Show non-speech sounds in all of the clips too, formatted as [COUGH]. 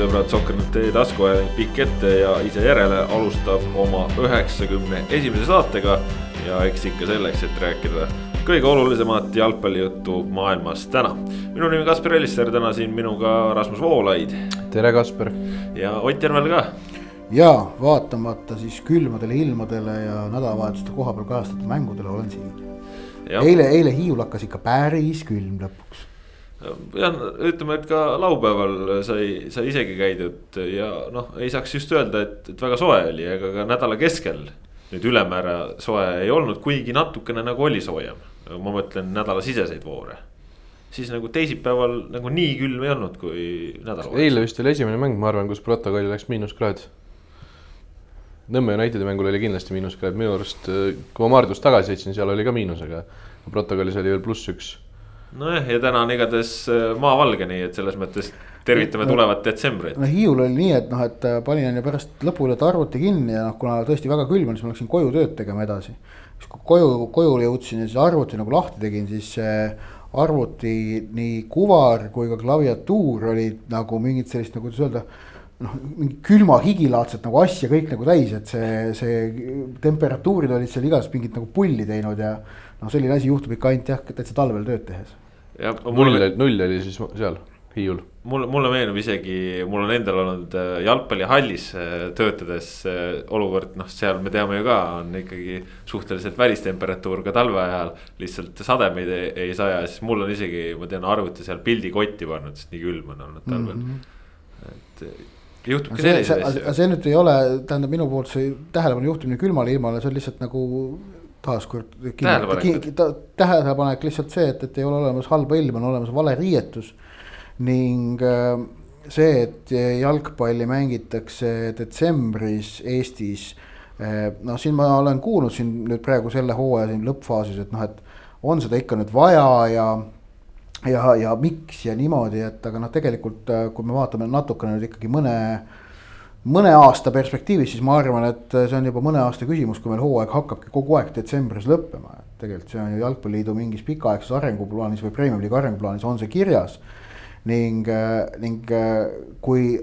jalgpallisõbrad, Sokker.ee taskuajanik pikk ette ja ise järele alustab oma üheksakümne esimese saatega. ja eks ikka selleks, et rääkida kõige olulisemat jalgpallijuttu maailmas täna. minu nimi Kaspar Ellister, täna siin minuga Rasmus Voolaid. tere, Kaspar. ja Ott Järvel ka. ja vaatamata siis külmadele ilmadele ja nädalavahetuste kohapeal kajastatud mängudele olen siin. eile, eile Hiiul hakkas ikka päris külm lõpuks jah, ütleme, et ka laupäeval sai, sai isegi käidud ja noh, ei saaks just öelda, et, et väga soe oli, ega ka nädala keskel. nüüd ülemäära soe ei olnud, kuigi natukene nagu oli soojem, ma mõtlen nädalasiseseid voore. siis nagu teisipäeval nagu nii külm ei olnud, kui nädalavahetusel. eile vist oli esimene mäng, ma arvan, kus protokolli läks miinuskraad. Nõmme Unitedi mängul oli kindlasti miinuskraad, minu arust, kui ma Maardust tagasi sõitsin, seal oli ka miinus, aga protokollis oli veel pluss üks nojah, ja täna on igatahes äh, maavalge, nii et selles mõttes tervitame no, tulevat detsembrit. no Hiiul oli nii, et noh, et äh, panin onju pärast lõpuület arvuti kinni ja noh, kuna tõesti väga külm on, siis ma läksin koju tööd tegema edasi. siis kui koju, koju jõudsin ja siis arvuti nagu lahti tegin, siis arvuti nii kuvar kui ka klaviatuur olid nagu mingit sellist nagu kuidas öelda noh, mingi külma higilaadset nagu asja kõik nagu täis, et see, see temperatuurid olid seal igast mingit nagu pulli teinud ja noh, selline asi juhtub ikka ainult jah, täitsa talvel tööd tehes null, null oli siis seal Hiiul. mulle, mulle meenub isegi, mul on endal olnud äh, jalgpallihallis äh, töötades äh, olukord, noh, seal me teame ju ka, on ikkagi suhteliselt välistemperatuur ka talve ajal. lihtsalt sademeid ei, ei saja, siis mul on isegi, ma tean, arvuti seal pildikotti pannud, sest nii külm on olnud talvel mm. -hmm. et juhtubki selliseid asju. see nüüd ei ole, tähendab minu poolt see tähelepanu juhtimine külmale ilmale, see on lihtsalt nagu taaskord tähelepanek. tähelepanek lihtsalt see, et, et ei ole olemas halba ilma, on olemas vale riietus. ning äh, see, et jalgpalli mängitakse detsembris Eestis. Äh, noh, siin ma olen kuulnud siin nüüd praegu selle hooaja siin lõppfaasis, et noh, et on seda ikka nüüd vaja ja ja, ja miks ja niimoodi, et aga noh, tegelikult äh, kui me vaatame natukene nüüd ikkagi mõne äh, mõne aasta perspektiivis, siis ma arvan, et see on juba mõne aasta küsimus, kui meil hooaeg hakkabki kogu aeg detsembris lõppema, et tegelikult see on ju Jalgpalliliidu mingis pikaaegses arenguplaanis või Premium League arenguplaanis on see kirjas. ning, ning kui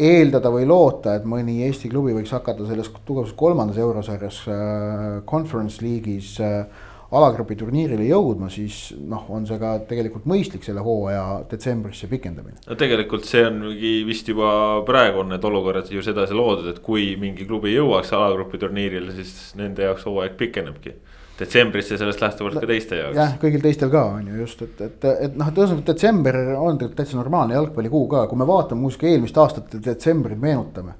eeldada või loota, et mõni Eesti klubi võiks hakata selles tugevas kolmandas eurosarjas äh, conference liigis äh, alagrupi turniirile jõudma, siis noh, on see ka tegelikult mõistlik selle hooaja detsembrisse pikendamine. no tegelikult see ongi vist juba praegu on need olukorrad ju sedasi loodud, et kui mingi klubi jõuaks alagrupi turniirile, siis nende jaoks hooaeg pikenebki detsembrisse sellest lähtuvalt ka teiste jaoks. jah, kõigil teistel ka on ju just, et, et, et noh, et ühesõnaga detsember on tegelikult täitsa normaalne jalgpallikuu ka, kui me vaatame muuseas ka eelmist aastat detsembrit meenutame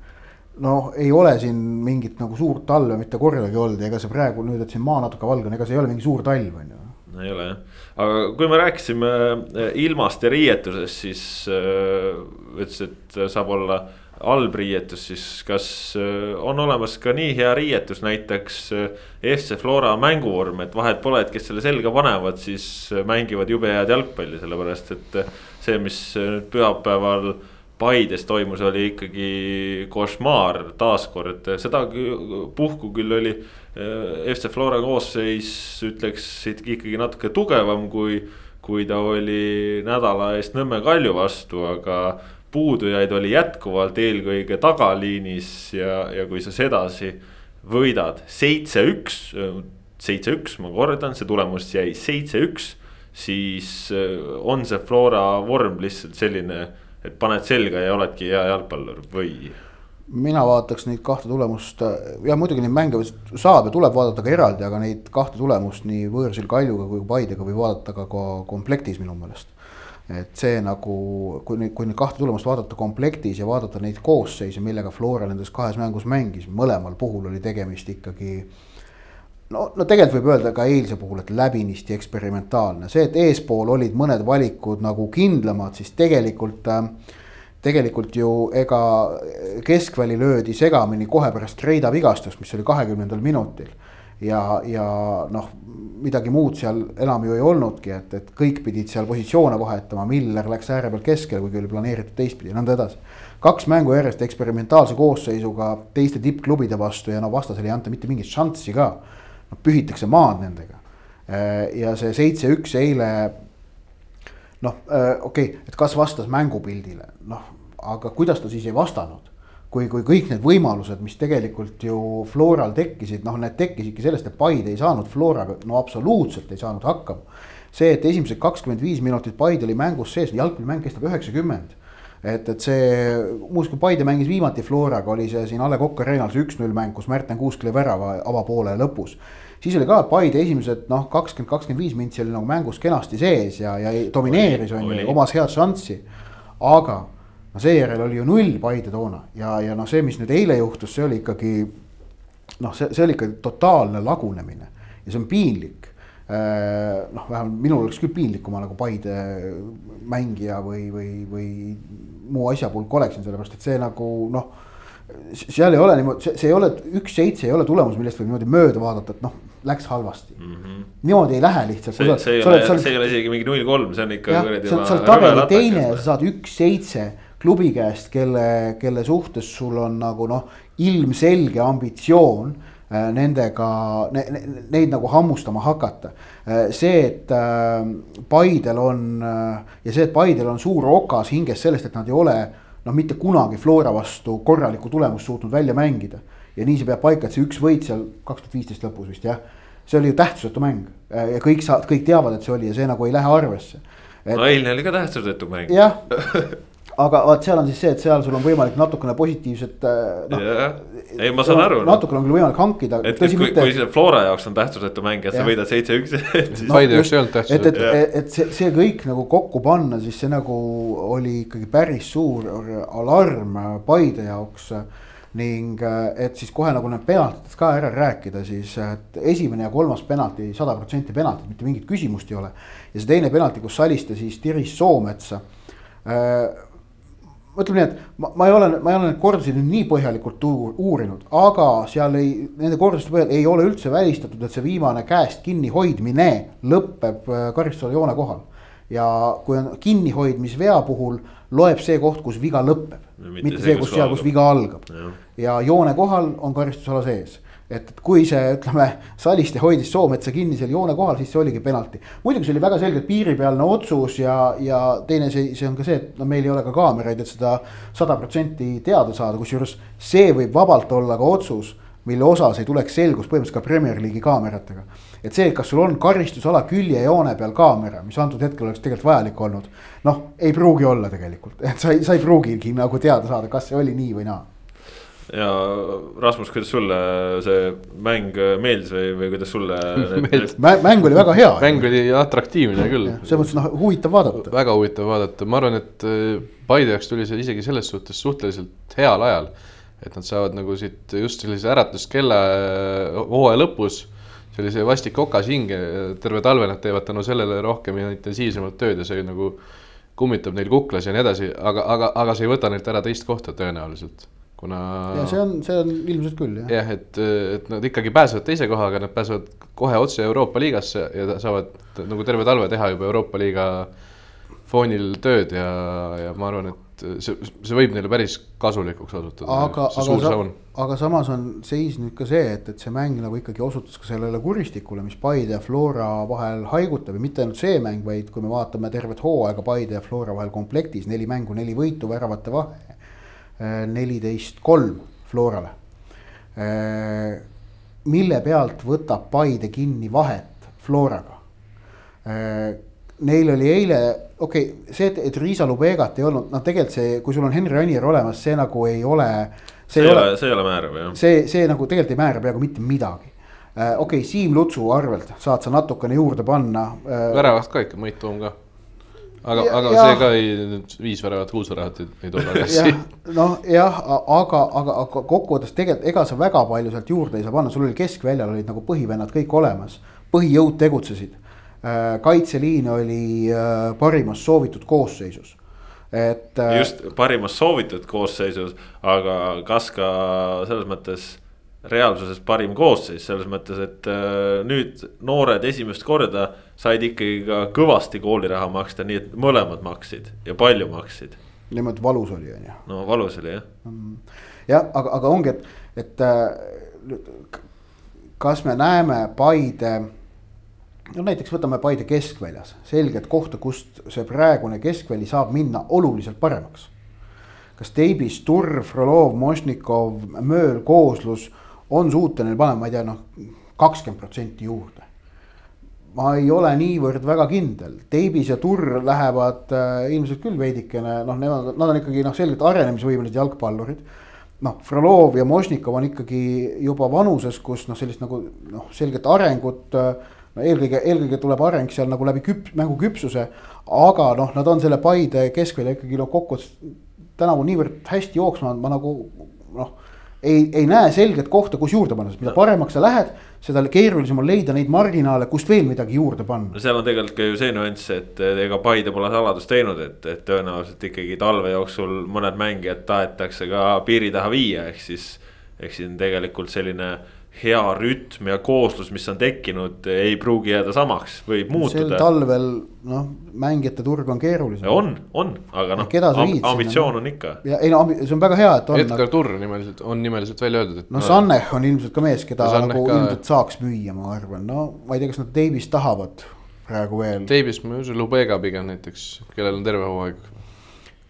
noh, ei ole siin mingit nagu suurt talve mitte kordagi olnud ja ega see praegu nüüd, et siin maa natuke valge on, ega see ei ole mingi suur talv, on ju. no ei ole jah, aga kui me rääkisime eh, ilmast ja riietusest, siis äh, ütles, et saab olla halb riietus, siis kas äh, on olemas ka nii hea riietus, näiteks äh, FC Flora mänguvorm, et vahet pole, et kes selle selga panevad, siis mängivad jube head jalgpalli, sellepärast et see, mis pühapäeval Paides toimus, oli ikkagi košmaar taaskord, seda puhku küll oli eh, FC Flora koosseis, ütleks ikkagi natuke tugevam, kui, kui ta oli nädala eest Nõmme Kalju vastu, aga puudujaid oli jätkuvalt eelkõige tagaliinis ja, ja kui sa sedasi võidad seitse-üks, seitse-üks, ma kordan, see tulemus jäi seitse-üks, siis eh, on see Flora vorm lihtsalt selline et paned selga ja oledki hea jalgpallur või? mina vaataks neid kahte tulemust ja muidugi neid mänge saab ja tuleb vaadata ka eraldi, aga neid kahte tulemust nii võõrsil Kaljuga kui Paidega võib vaadata ka, ka komplektis minu meelest. et see nagu, kui nüüd, kui neid kahte tulemust vaadata komplektis ja vaadata neid koosseise, millega Flora nendes kahes mängus mängis, mõlemal puhul oli tegemist ikkagi no, no tegelikult võib öelda ka eilse puhul, et läbinisti eksperimentaalne, see, et eespool olid mõned valikud nagu kindlamad, siis tegelikult äh, tegelikult ju ega keskväli löödi segamini kohe pärast Reida vigastust, mis oli kahekümnendal minutil. ja, ja noh, midagi muud seal enam ju ei olnudki, et, et kõik pidid seal positsioone vahetama, Miller läks ääre pealt keskele, kuigi oli planeeritud teistpidi ja nõnda edasi. kaks mängu järjest eksperimentaalse koosseisuga teiste tippklubide vastu ja no vastasele ei anta mitte mingit šanssi ka pühitakse maad nendega. Äh, ja see seitse-üks eile. noh äh,, okei okay,, et kas vastas mängupildile, noh, aga kuidas ta siis ei vastanud kui, kui kõik need võimalused, mis tegelikult ju Floral tekkisid, noh, need tekkisidki sellest, et Paide ei saanud Floraga, no absoluutselt ei saanud hakkama. see, et esimesed kakskümmend viis minutit Paide oli mängus sees, jalgpallimäng kestab üheksakümmend. Et, et see, muuseas, kui Paide mängis viimati Floraga, oli see siin A Le Coq Arena'l see üks-null mäng, kus Märten Kuusk lõi värava avapoole lõpus siis oli ka Paide esimesed noh, kakskümmend, kakskümmend viis mintsi oli nagu mängus kenasti sees ja, ja domineeris on ju, omas head šanssi. aga no seejärel oli ju null Paide toona ja, ja noh, see, mis nüüd eile juhtus, see oli ikkagi noh, see, see oli ikka totaalne lagunemine ja see on piinlik. Äh, noh, vähemalt minul oleks küll piinlik, kui ma nagu Paide mängija või, või, või muu asjapulk oleksin, sellepärast et see nagu noh. seal ei ole niimoodi, see, see ei ole, üks-seitse ei ole tulemus, millest võib niimoodi mööda vaadata, et noh, läks halvasti mm. -hmm. niimoodi ei lähe lihtsalt. see, see ei ole, see ei ole isegi mingi null kolm, see on ikka. sa oled tabeli teine ja sa saad üks-seitse klubi käest, kelle, kelle suhtes sul on nagu noh, ilmselge ambitsioon nendega ne,, ne, neid nagu hammustama hakata. Äh, see, et äh, Paidel on ja see, et Paidel on suur okas hinges sellest, et nad ei ole noh, mitte kunagi Flora vastu korralikku tulemust suutnud välja mängida. ja nii see peab paika, et see üks võit seal kaks tuhat viisteist lõpus vist jah, see oli ju tähtsusetu mäng ja kõik sa, kõik teavad, et see oli ja see nagu ei lähe arvesse et.... no eilne oli ka tähtsusetu mäng. jah [LAUGHS] aga vot seal on siis see, et seal sul on võimalik natukene positiivset no,. ei, ma saan aru. natukene on küll võimalik hankida. et kui, mitte... kui Flora jaoks on tähtsusetu mäng ja sa võidad seitse-üks [LAUGHS] siis no,. Paide jaoks ei olnud tähtsus. et, et, et, et see, see kõik nagu kokku panna, siis see nagu oli ikkagi päris suur alarm Paide jaoks ning et siis kohe nagu need penaltidest ka ära rääkida, siis et esimene ja kolmas penalti, sada protsenti penaltid, mitte mingit küsimust ei ole. ja see teine penalti, kus Saliste siis tiris Soometsa ütleme nii, et ma, ma ei ole, ma ei ole neid kordusi nüüd nii põhjalikult uurinud, aga seal ei, nende korduste põhjal ei ole üldse välistatud, et see viimane käest kinni hoidmine lõpeb äh, karistusala joone kohal. ja kui on kinnihoidmisvea puhul loeb see koht, kus viga lõpeb, mitte see, kus seal, kus viga algab. ja joone kohal on karistusala sees et, et kui see, ütleme, Saliste hoidis Soometsa kinni seal joone kohal, siis see oligi penalti. muidugi see oli väga selgelt piiripealne otsus ja, ja teine see, see on ka see, et no meil ei ole ka kaameraid, et seda sada protsenti teada saada, kusjuures see võib vabalt olla ka otsus, mille osas ei tuleks selgus põhimõtteliselt ka Premier League'i kaameratega. et see, kas sul on karistusala küljejoone peal kaamera, mis antud hetkel oleks tegelikult vajalik olnud, noh, ei pruugi olla tegelikult, et sa ei, sa ei pruugigi nagu teada saada, kas see oli nii või naa ja Rasmus, kuidas sulle see mäng meeldis või, või kuidas sulle [LAUGHS] mäng oli väga hea. mäng oli atraktiivne küll. selles mõttes noh, huvitav vaadata. väga huvitav vaadata, ma arvan, et äh, Paide jaoks tuli see isegi selles suhtes suhteliselt heal ajal. et nad saavad nagu siit just sellise äratuskella äh, hooaja lõpus sellise vastik okas hinge, terve talve nad teevad tänu sellele rohkem ja intensiivsemalt tööd ja see nagu kummitab neil kuklas ja nii edasi, aga, aga, aga see ei võta neilt ära teist kohta tõenäoliselt kuna. ja see on, see on ilmselt küll jah. jah, et, et nad ikkagi pääsevad teise kohaga, nad pääsevad kohe otse Euroopa liigasse ja saavad nagu terve talve teha juba Euroopa liiga foonil tööd ja, ja ma arvan, et see, see võib neile päris kasulikuks osutuda. aga, aga, aga samas on seis nüüd ka see, et, et see mäng nagu ikkagi osutus ka sellele kuristikule, mis Paide ja Flora vahel haigutab ja mitte ainult see mäng, vaid kui me vaatame tervet hooaega Paide ja Flora vahel komplektis, neli mängu, neli võitu, väravate vahe neliteist kolm Florale. mille pealt võtab Paide kinni vahet Floraga? Neil oli eile, okei okay,, see, et, Riisa Lubegat ei olnud, noh, tegelikult see, kui sul on Henri Anier olemas, see nagu ei ole. see ei ole, see ei ole määrav jah. see, see nagu tegelikult ei määra peaaegu mitte midagi okei okay,, Siim Lutsu arvelt saad sa natukene juurde panna. väravast ka ikka, Mait Toom ka aga, aga ja, see ka ei, viis väravat, kuus väravat ei, ei too tagasi. noh, jah, aga, aga, aga kokkuvõttes tegelikult ega sa väga palju sealt juurde ei saa panna, sul oli keskväljal olid nagu põhivennad kõik olemas, põhijõud tegutsesid. Äh, kaitseliin oli äh, parimas soovitud koosseisus et. Äh, just parimas soovitud koosseisus, aga kas ka selles mõttes reaalsuses parim koosseis selles mõttes, et äh, nüüd noored esimest korda said ikkagi ka kõvasti kooliraha maksta, nii et mõlemad maksid ja palju maksid. niimoodi valus oli, on ju. no valus oli jah. Mm. jah, aga, aga ongi, et, et äh, kas me näeme Paide no näiteks võtame Paide keskväljas, selget kohta, kust see praegune keskväli saab minna oluliselt paremaks. kas Teibis, Turr, Frolov, Mošnikov, Mööl, Kooslus on suuteline panema, ma ei tea, noh, kakskümmend protsenti juurde. ma ei ole niivõrd väga kindel, Teibis ja Turr lähevad äh, ilmselt küll veidikene, noh, nemad, nad on ikkagi noh, selgelt arenemisvõimelised jalgpallurid noh, Frolov ja Mošnikov on ikkagi juba vanuses, kus noh, sellist nagu noh, selget arengut äh, no eelkõige, eelkõige tuleb areng seal nagu läbi küp-, mängu küpsuse. aga noh, nad on selle Paide keskvälja ikkagi noh, kokkuvõttes tänavu niivõrd hästi jooksma, ma nagu noh. Ei, ei näe selget kohta, kus juurde panna, sest mida paremaks sa lähed, seda keerulisem on leida neid marginaale, kust veel midagi juurde panna. no seal on tegelikult ka ju see nüanss, et ega Paide pole saladust teinud, et, et tõenäoliselt ikkagi talve jooksul mõned mängijad tahetakse ka piiri taha viia, ehk siis. ehk siin tegelikult selline hea rütm ja kooslus, mis on tekkinud, ei pruugi jääda samaks, võib muutuda. sel talvel noh, mängijate turg on keerulisem. on, on, aga noh, ambitsioon on ikka. ja ei no see on väga hea, et on. Edgar Turr nimeliselt, on nimeliselt välja öeldud, et. no Sanneh on ilmselt ka mees, keda nagu ka... ilmselt saaks müüa, ma arvan, no ma ei tea, kas nad Davis tahavad praegu veel. Davis, ma ei usu, Lubega pigem näiteks, kellel on terve hooaeg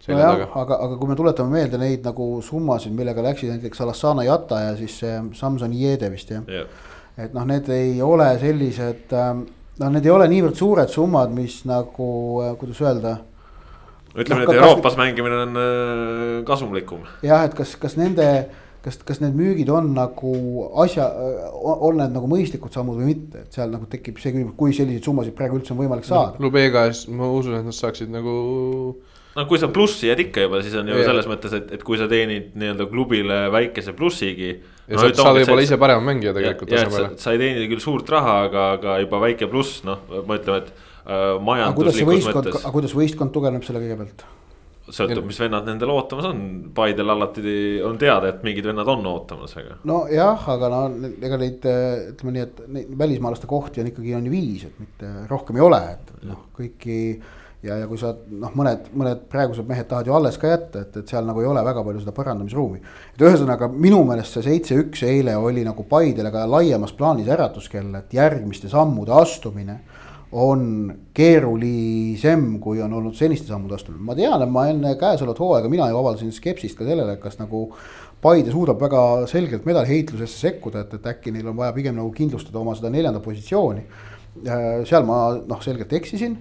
nojah, aga, aga kui me tuletame meelde neid nagu summasid, millega läksid näiteks Alassana Jata ja siis see Samson Jede vist jah yeah.. et noh, need ei ole sellised, ähm, noh, need ei ole niivõrd suured summad, mis nagu, äh, kuidas öelda. ütleme no,, et Euroopas kas, mängimine on äh, kasumlikum. jah, et kas, kas nende kas, kas need müügid on nagu asja, on need nagu mõistlikud sammud või mitte, et seal nagu tekib see küsimus, kui selliseid summasid praegu üldse on võimalik saada no,. Lubega, ma usun, et nad saaksid nagu no kui sa plussi jääd ikka juba, siis on ju ja. selles mõttes, et, et kui sa teenid nii-öelda klubile väikese plussigi. ja no, sa oled võib-olla ise parem mängija tegelikult tasemele. sa ei teeni küll suurt raha, aga, aga juba väike pluss, noh, ma ütlen, et äh, majanduslikus mõttes. aga kuidas võistkond tugevneb selle kõigepealt? sõltub, mis vennad nendel ootamas on, Paidel alati on teada, et mingid vennad on ootamas, aga. nojah, aga no ega neid ütleme nii, et neid välismaalaste kohti on ikkagi on ju viis, et mitte rohkem ei ole, et noh, kõiki ja, ja kui sa noh, mõned, mõned praegused mehed tahavad ju alles ka jätta, et, et seal nagu ei ole väga palju seda parandamisruumi. et ühesõnaga minu meelest see seitse-üks eile oli nagu Paidele ka laiemas plaanis äratuskell, et järgmiste sammude astumine on keerulisem, kui on olnud seniste sammude astumine. ma tean, et ma enne käesolevat hooaega, mina ju avaldasin skepsist ka sellele, kas nagu Paide suudab väga selgelt medaliheitlusesse sekkuda, et, et äkki neil on vaja pigem nagu kindlustada oma seda neljanda positsiooni. seal ma noh, selgelt eksisin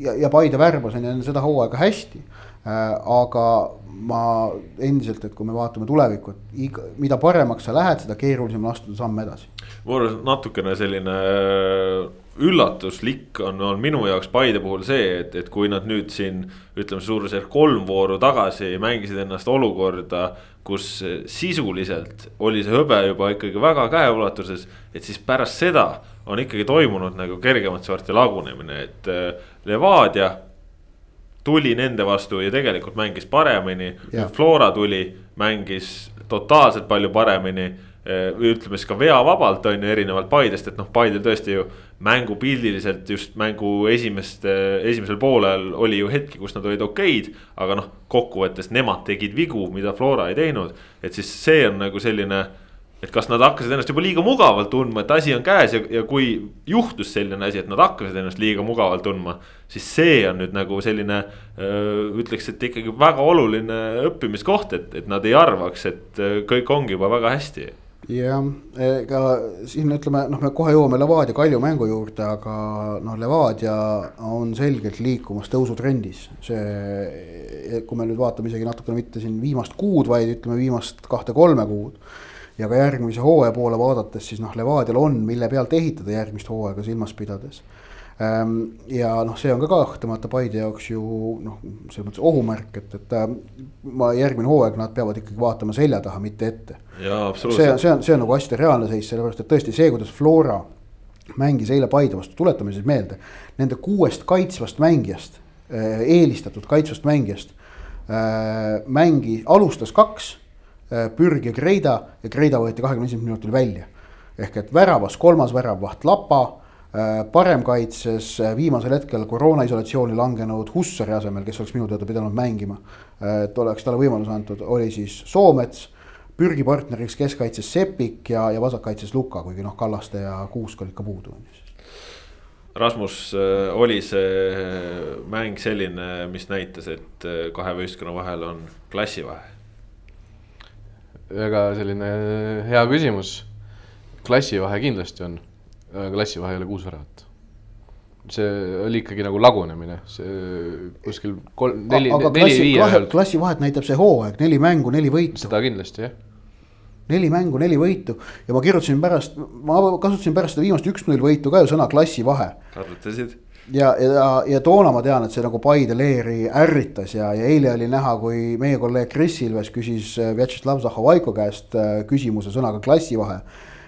ja, ja Paide värbas on ju seda hooaega hästi. Äh, aga ma endiselt, et kui me vaatame tulevikku, et iga, mida paremaks sa lähed, seda keerulisem on astuda samm edasi. mul on natukene selline äh, üllatuslik on, on minu jaoks Paide puhul see, et, et kui nad nüüd siin ütleme suurusjärk kolm vooru tagasi mängisid ennast olukorda, kus sisuliselt oli see hõbe juba ikkagi väga käeulatuses, et siis pärast seda on ikkagi toimunud nagu kergemat sorti lagunemine, et äh, Levadia tuli nende vastu ja tegelikult mängis paremini. Flora tuli, mängis totaalselt palju paremini või ütleme siis ka veavabalt on ju erinevalt Paidest, et noh, Paidel tõesti ju mängupildiliselt just mängu esimest, esimesel poolel oli ju hetki, kus nad olid okeid. aga noh, kokkuvõttes nemad tegid vigu, mida Flora ei teinud, et siis see on nagu selline et kas nad hakkasid ennast juba liiga mugavalt tundma, et asi on käes ja, ja kui juhtus selline asi, et nad hakkasid ennast liiga mugavalt tundma. Siis see on nüüd nagu selline, ütleks, et ikkagi väga oluline õppimiskoht, et, et nad ei arvaks, et kõik ongi juba väga hästi jah, ega siin ütleme, noh, me kohe jõuame Levadia Kalju mängu juurde, aga noh, Levadia on selgelt liikumas tõusutrendis. see, kui me nüüd vaatame isegi natukene mitte siin viimast kuud, vaid ütleme viimast kahte-kolme kuud ja ka järgmise hooaja poole vaadates, siis noh, Levadial on, mille pealt ehitada järgmist hooaega silmas pidades. Ehm, ja noh, see on ka kahtlemata Paide jaoks ju noh, selles mõttes ohumärk, et, et äh, ma järgmine hooaeg nad peavad ikkagi vaatama selja taha, mitte ette. see on, see on, see on nagu asjade reaalne seis, sellepärast et tõesti see, kuidas Flora mängis eile Paide vastu, tuletame siis meelde. Nende kuuest kaitsvast mängijast, äh, eelistatud kaitsvast mängijast äh, mängi, alustas kaks Pürg ja Kreida ja Kreida võeti kahekümne esimesel minutil välja. ehk et väravas kolmas väravvaht Lapa, äh, paremkaitses äh, viimasel hetkel koroona isolatsiooni langenud Hussari asemel, kes oleks minu teada pidanud mängima. et oleks talle võimalus antud, oli siis Soomets. pürgipartneriks keskkaitses Sepik ja, ja vasakkaitses Luka, kuigi noh, Kallaste ja Kuusk olid ka puudu. Rasmus, äh, oli see mäng selline, mis näitas, et äh, kahe võistkonna vahel on klassivahe? väga selline hea küsimus. klassivahe kindlasti on, klassivahe ei ole kuus väravat see oli ikkagi nagu lagunemine, see kuskil kolm, neli, neli, viie. klassivahet näitab see hooaeg, neli mängu, neli võitu. seda kindlasti, jah. neli mängu, neli võitu ja ma kirjutasin pärast, ma kasutasin pärast seda viimast üks-null võitu ka ju sõna klassivahe. kasutasid? ja, ja, ja toona ma tean, et see nagu Paide leeri ärritas ja, ja eile oli näha, kui meie kolleeg Kris Ilves küsis Vjatšeslav Zahhovaiko käest äh, küsimuse sõnaga klassivahe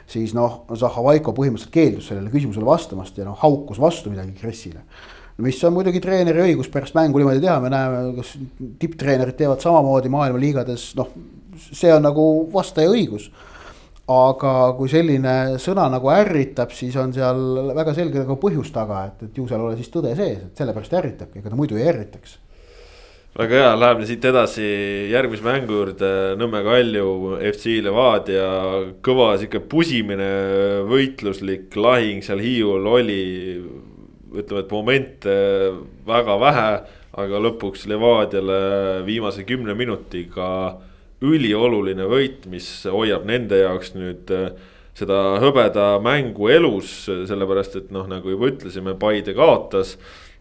siis noh, Zahhovaiko põhimõtteliselt keeldus sellele küsimusele vastamast ja noh, haukus vastu midagi Kressile. mis on muidugi treeneri õigus pärast mängu niimoodi teha, me näeme, kas tipptreenerid teevad samamoodi maailma liigades, noh, see on nagu vastaja õigus aga kui selline sõna nagu ärritab, siis on seal väga selge nagu põhjus taga, et, et ju seal ole siis tõde sees, et sellepärast ärritabki, ega ta muidu ei ärritaks väga hea, läheme siit edasi järgmise mängu juurde, Nõmme Kalju, FC Levadia, kõva sihuke pusimine, võitluslik lahing seal Hiiul oli. ütleme, et momente väga vähe, aga lõpuks Levadiale viimase kümne minutiga ülioluline võit, mis hoiab nende jaoks nüüd seda hõbeda mängu elus, sellepärast et noh, nagu juba ütlesime, Paide kaotas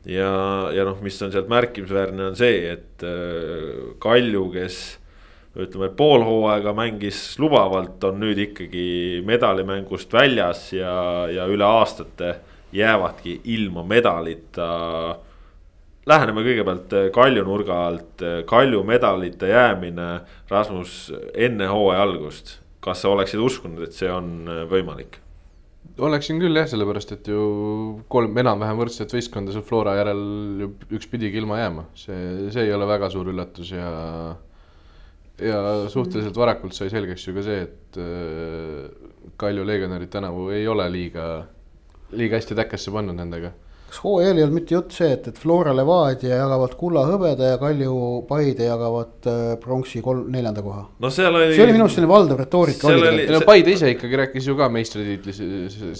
ja, ja noh, mis on sealt märkimisväärne, on see, et äh, Kalju, kes ütleme, pool hooaega mängis lubavalt, on nüüd ikkagi medalimängust väljas ja, ja üle aastate jäävadki ilma medalita. Läheneme kõigepealt äh, Kalju nurga alt, Kalju medalite jäämine, Rasmus, enne hooaja algust. kas sa oleksid uskunud, et see on äh, võimalik? Oleksin küll jah, sellepärast et ju kolm enam-vähem võrdset võistkonda seal Flora järel üks pidigi ilma jääma, see, see ei ole väga suur üllatus ja. ja suhteliselt varakult sai selgeks ju ka see, et äh, Kalju legionärid tänavu ei ole liiga, liiga hästi täkkesse pannud nendega kas hooajal ei olnud mitte jutt see, et, et Flora Levadia jagavad kulla hõbeda ja Kalju Paide jagavad äh, pronksi kolm, neljanda koha? no seal oli. see oli minu arust selline valdav retoorika. Oli... no Paide ise ikkagi rääkis ju ka meistritiitli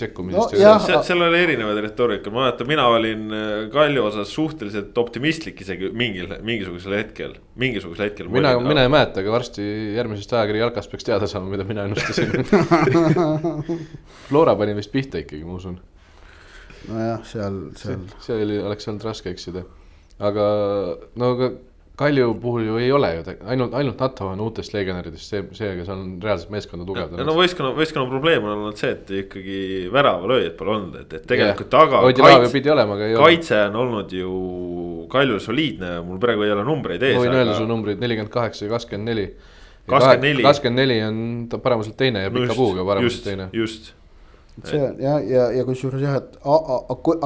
sekkumisest no,. seal, seal oli erinevaid retoorikaid, ma mäletan, mina olin äh, Kalju osas suhteliselt optimistlik isegi mingil, mingisugusel hetkel, mingisugusel hetkel. mina, mina ei mäleta, aga varsti järgmisest ajakiri jalkast peaks teada saama, mida mina ennustasin [LAUGHS] Flora pani vist pihta ikkagi, ma usun nojah, seal, seal. see oli, oleks olnud raske eksida. aga no aga Kalju puhul ju ei ole ju ainult, ainult NATO on uutest legionäridest see, see, kes on reaalselt meeskonda tugevdanud. no võistkonna, võistkonna probleem on olnud see, et ikkagi väravalööjad pole olnud, et, et tegelikult taga. kaitse, pidi olema, aga ei kaitse on olnud ju Kaljul soliidne, mul praegu ei ole numbreid ees. ma võin aga... öelda su numbrid nelikümmend kaheksa ja kakskümmend neli. kakskümmend neli. on ta paremuselt teine ja pika puuga paremuselt teine. just see on ja, ja, ja kusjuures jah, et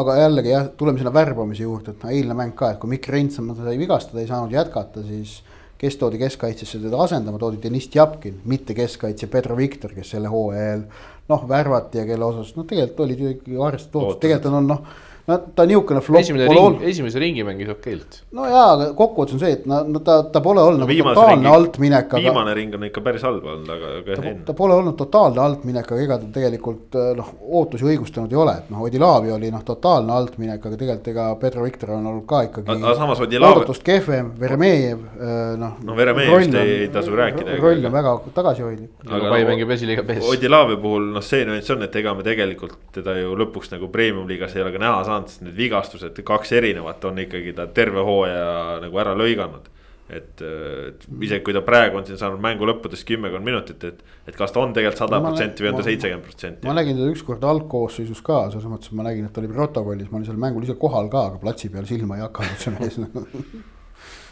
aga jällegi jah, tuleme sinna värbamise juurde, et noh, eilne mäng ka, et kui Mikk Reinsamm sai vigastada, ei saanud jätkata, siis. kes toodi keskkaitsesse teda asendama, toodi Deniss Tjapkin, mitte keskkaitsja Pedro Viktor, kes selle hooaja eel noh, värvati ja kelle osas noh, tegelikult olid ju ikkagi arvestatud ootused, tegelikult on noh no ta niisugune flop esimene pole olnud. esimese ringi mängis okeilt. no jaa, aga kokkuvõttes on see, et no, no ta, ta pole olnud no, nagu totaalne altminek. Aga... viimane ring on ikka päris halb olnud, aga, aga. ta, ta pole olnud totaalne altminek, aga ega ta tegelikult äh, noh, ootusi õigustanud ei ole, et noh, Odilavi oli noh, totaalne altminek, aga tegelikult ega Pedro Viktor on olnud ka ikkagi. aga samas Odilav. oodatust kehvem, Veremejev äh, noh. no Veremejevist ei, ei tasu rääkida. roll on väga tagasihoidlik. aga Pai mängib esiliiga pees. Odilavi puhul noh, see nüanss on, et ega me tegelikult teda ju lõpuks nagu premium liigas ei ole ka näha saanud, sest need vigastused kaks erinevat on ikkagi ta terve hooaja nagu ära lõiganud. et, et isegi kui ta praegu on siin saanud mängu lõppudes kümmekond minutit, et, et kas ta on tegelikult sada protsenti või on ta seitsekümmend protsenti. ma nägin teda ükskord algkoosseisus ka, selles mõttes, et ma nägin, et ta oli protokollis, ma olin seal mängul ise kohal ka, aga platsi peal silma ei hakanud see mees nagu [LAUGHS]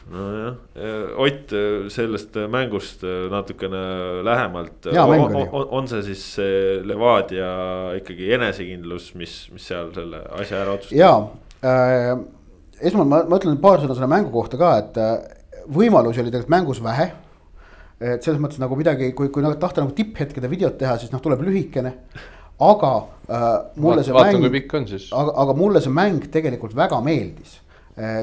nojah, Ott sellest mängust natukene lähemalt. On, on, on see siis Levadia ikkagi enesekindlus, mis, mis seal selle asja ära otsustas? jaa äh,. esmalt ma, ma ütlen paar sõna selle mängu kohta ka, et võimalusi oli tegelikult mängus vähe. et selles mõttes nagu midagi, kui, kui nagu tahta nagu tipphetkede videot teha, siis noh, tuleb lühikene. aga äh, mulle see Vaatan, mäng, aga, aga mulle see mäng tegelikult väga meeldis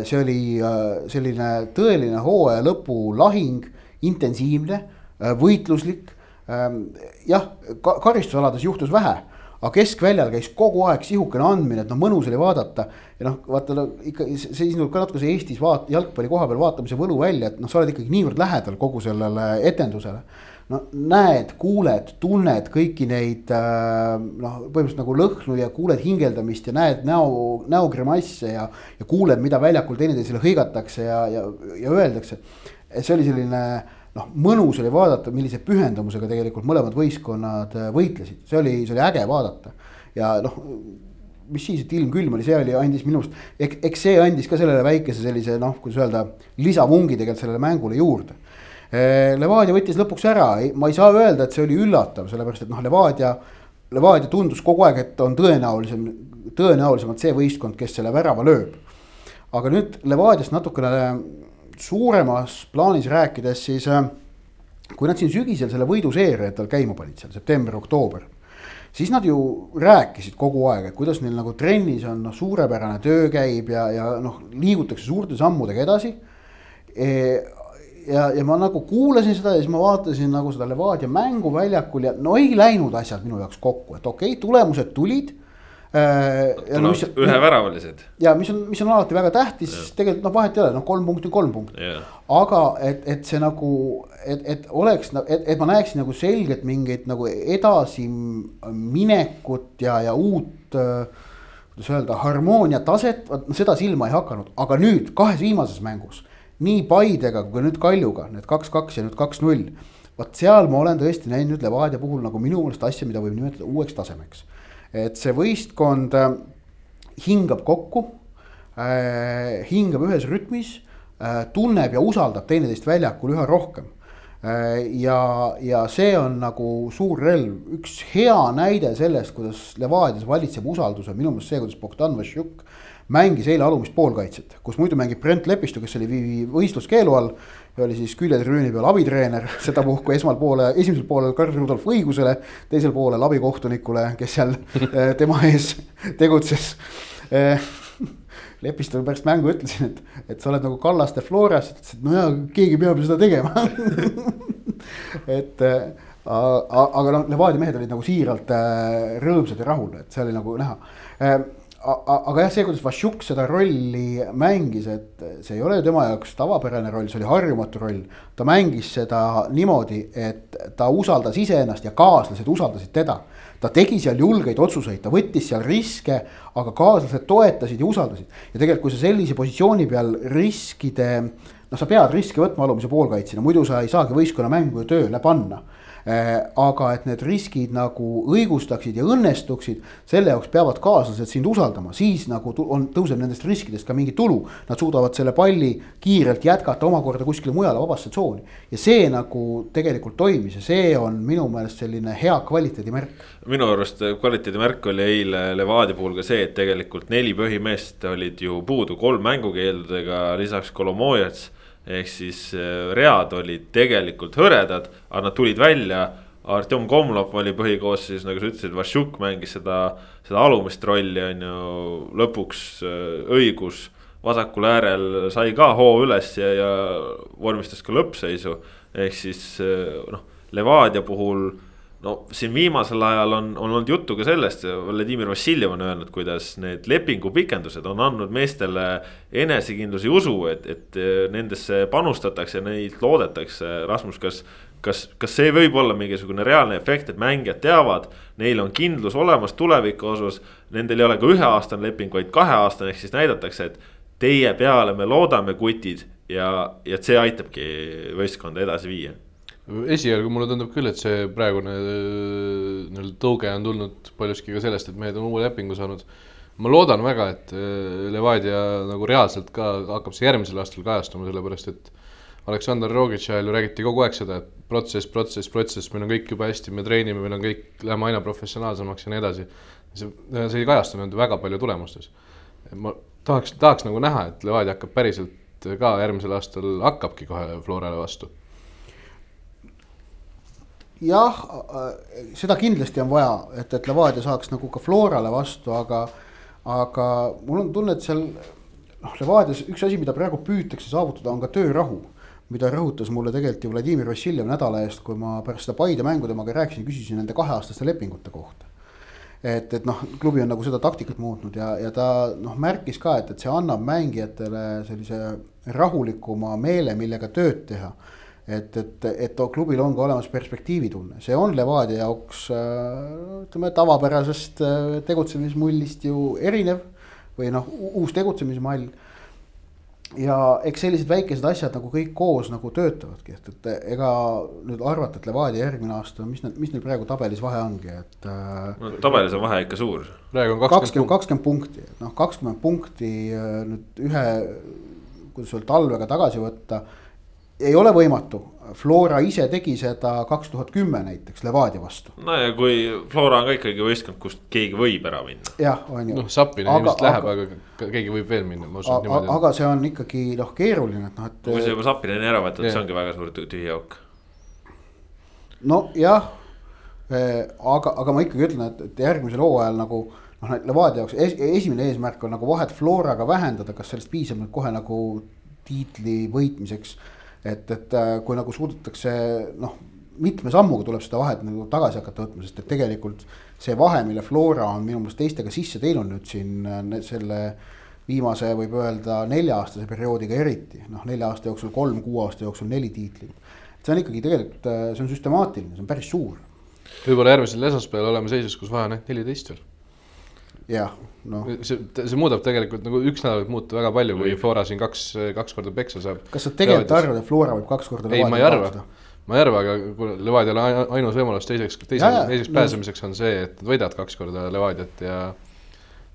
see oli äh, selline tõeline hooaja lõpu lahing, intensiivne, võitluslik ähm, jah, karistusalades juhtus vähe aga keskväljal käis kogu aeg sihukene andmine, et noh, mõnus oli vaadata. ja noh, vaata no, ikka siis ka natuke see Eestis vaat-, jalgpalli koha peal vaatamise võlu välja, et noh, sa oled ikkagi niivõrd lähedal kogu sellele etendusele. No näed, kuuled, tunned kõiki neid äh, noh, põhimõtteliselt nagu lõhnu ja kuuled hingeldamist ja näed näo, näogrimasse ja. ja kuuled, mida väljakul teineteisele hõigatakse ja, ja, ja öeldakse. see oli selline noh, mõnus oli vaadata, millise pühendumusega tegelikult mõlemad võistkonnad äh, võitlesid, see oli, see oli äge vaadata. ja noh, mis siis, et ilm külm oli, see oli, andis minu arust, eks, eks see andis ka sellele väikese sellise noh, kuidas öelda, lisavungi tegelikult sellele mängule juurde. Äh, Levadia võttis lõpuks ära, ma ei saa öelda, et see oli üllatav, sellepärast et noh, Levadia, Levadia tundus kogu aeg, et on tõenäolisem, tõenäolisemalt see võistkond, kes selle värava lööb. aga nüüd Levadiast natukene suuremas plaanis rääkides, siis äh, kui nad siin sügisel selle võiduseeria endal käima panid seal september-oktoober, siis nad ju rääkisid kogu aeg, et kuidas neil nagu trennis on noh, suurepärane töö käib ja, ja noh, liigutakse suurte sammudega edasi e ja, ja ma nagu kuulasin seda ja siis ma vaatasin nagu seda Levadia mängu väljakul ja no ei läinud asjad minu jaoks kokku, et okei okay,, tulemused tulid Äh, no, mis, üheväravad. ja mis on, mis on alati väga tähtis, tegelikult noh, vahet ei ole, noh, kolm punkti, kolm punkti. aga et, et see nagu, et, et oleks, et, et ma näeksin nagu selgelt mingeid nagu edasiminekut ja, ja uut kuidas öelda, harmoonia taset, vot seda silma ei hakanud, aga nüüd kahes viimases mängus. Nii Paidega kui nüüd Kaljuga, need kaks-kaks ja nüüd kaks-null. vot seal ma olen tõesti näinud nüüd Levadia puhul nagu minu meelest asja, mida võib nimetada uueks tasemeks et see võistkond äh, hingab kokku äh,, hingab ühes rütmis äh,, tunneb ja usaldab teineteist väljakul üha rohkem äh,. ja, ja see on nagu suur relv, üks hea näide sellest, kuidas Levadias valitseb usaldus on minu meelest see, kuidas Bogdan Vassiuk mängis eile alumist poolkaitset, kus muidu mängib Brent Lepistu, kes oli võistluskeelu all ja oli siis küljetrüüni peal abitreener, [LAUGHS] sedapuhku esmal poole, esimesel poolel Karl Rudolf õigusele, teisel poolel abikohtunikule, kes seal [LAUGHS] eh, tema ees tegutses. Eh, Lepistule pärast mängu ütlesin, et, et sa oled nagu Kallaste Floras, ütles, et no jaa, keegi peab ju seda tegema. [LAUGHS] Et eh, aga noh, Levadia mehed olid nagu siiralt rõõmsad ja rahul, et see oli nagu näha aga jah, see, kuidas Vassiuk seda rolli mängis, et see ei ole tema jaoks tavapärane roll, see oli harjumatu roll. ta mängis seda niimoodi, et ta usaldas iseennast ja kaaslased usaldasid teda. ta tegi seal julgeid otsuseid, ta võttis seal riske, aga kaaslased toetasid ja usaldasid. ja tegelikult, kui sa sellise positsiooni peal riskide, noh, sa pead riske võtma alumise poolkaitsjana, muidu sa ei saagi võistkonna mängu ju tööle panna aga et need riskid nagu õigustaksid ja õnnestuksid, selle jaoks peavad kaaslased sind usaldama, siis nagu on, tõuseb nendest riskidest ka mingi tulu. Nad suudavad selle palli kiirelt jätkata omakorda kuskile mujale vabasse tsooni. ja see nagu tegelikult toimis ja see on minu meelest selline hea kvaliteedimärk. minu arust kvaliteedimärk oli eile Levadia puhul ka see, et tegelikult neli põhimeest olid ju puudu kolm mängukeeldudega, lisaks Kolomojets ehk siis äh, read olid tegelikult hõredad, aga nad tulid välja. Artjom Komlov oli põhikoosseisus, nagu sa ütlesid, Vašjuk mängis seda, seda alumist rolli on ju lõpuks äh, õigus. vasakul äärel sai ka hoo üles ja, ja vormistas ka lõppseisu, ehk siis äh, noh, Levadia puhul no siin viimasel ajal on, on olnud juttu ka sellest, Vladimir Vassiljev on öelnud, kuidas need lepingupikendused on andnud meestele enesekindluse ja usu, et, et nendesse panustatakse, neid loodetakse. Rasmus, kas, kas, kas see võib olla mingisugune reaalne efekt, et mängijad teavad, neil on kindlus olemas tuleviku osas. Nendel ei ole ka üheaastane leping, vaid kaheaastane, ehk siis näidatakse, et teie peale me loodame, kutid ja, ja see aitabki võistkonda edasi viia esialgu mulle tundub küll, et see praegune äh, nii-öelda tõuge on tulnud paljuski ka sellest, et mehed on uue lepingu saanud. ma loodan väga, et äh, Levadia nagu reaalselt ka hakkab see järgmisel aastal kajastuma, sellepärast et Aleksandr Rogic ajal ju räägiti kogu aeg seda, et protsess, protsess, protsess, meil on kõik jube hästi, me treenime, meil on kõik, läheme aina professionaalsemaks ja nii edasi. see, see ei kajastunud väga palju tulemustes. ma tahaks, tahaks nagu näha, et Levadia hakkab päriselt ka järgmisel aastal hakkabki kohe Florale vastu jah, seda kindlasti on vaja, et, et Levadia saaks nagu ka Florale vastu, aga, aga mul on tunne, et seal noh, Levadias üks asi, mida praegu püütakse saavutada, on ka töörahu. mida rõhutas mulle tegelikult ju Vladimir Vassiljev nädala eest, kui ma pärast seda Paide mängu temaga rääkisin, küsisin nende kaheaastaste lepingute kohta. et, et noh, klubi on nagu seda taktikat muutnud ja, ja ta noh, märkis ka, et, et see annab mängijatele sellise rahulikuma meele, millega tööd teha et, et, et klubil on ka olemas perspektiivitunne, see on Levadia jaoks ütleme tavapärasest tegutsemismullist ju erinev või noh, uus tegutsemismall ja eks sellised väikesed asjad nagu kõik koos nagu töötavadki, et, et ega nüüd arvata, et Levadia järgmine aasta, mis need, mis neil praegu tabelis vahe ongi, et äh, no,. tabelis on vahe ikka suur. praegu on kakskümmend, kakskümmend punkti, et noh, kakskümmend punkti äh, nüüd ühe, kuidas öelda, talvega tagasi võtta ei ole võimatu, Flora ise tegi seda kaks tuhat kümme näiteks Levadia vastu. no ja kui Flora on ka ikkagi võistkond, kust keegi võib ära minna. jah, on ju. noh, Sapina ilmselt läheb, aga keegi võib veel minna, ma usun niimoodi. aga see on ikkagi noh, keeruline, et noh, et. kui see juba Sapinani ära võtad, see ongi väga suur tühi auk. nojah, eh, aga, aga ma ikkagi ütlen, et, et järgmisel hooajal nagu noh, Levadia jaoks es, esimene eesmärk on nagu vahet Floraga vähendada, kas sellest piisab nüüd kohe nagu tiitli võitmiseks et, et äh, kui nagu suudetakse noh, mitme sammuga tuleb seda vahet nagu tagasi hakata võtma, sest et tegelikult see vahe, mille Flora on minu meelest teistega sisse teinud nüüd siin äh, selle viimase, võib öelda nelja-aastase perioodiga eriti, noh, nelja aasta jooksul kolm, kuue aasta jooksul neli tiitlit. see on ikkagi tegelikult, äh, see on süstemaatiline, see on päris suur. võib-olla järgmisel esmaspäeval oleme seisus, kus vahe on ainult neliteist veel jah, noh. see, see muudab tegelikult nagu üks nädal võib muuta väga palju, kui Flora siin kaks, kaks korda peksa saab. kas sa tegelikult arvad, et Flora võib kaks korda ei, ma ei arva, ma ei arva, aga kui Levadial ainus võimalus teiseks, teiseks, teiseks pääsemiseks on see, et nad võidavad kaks korda Levadiat ja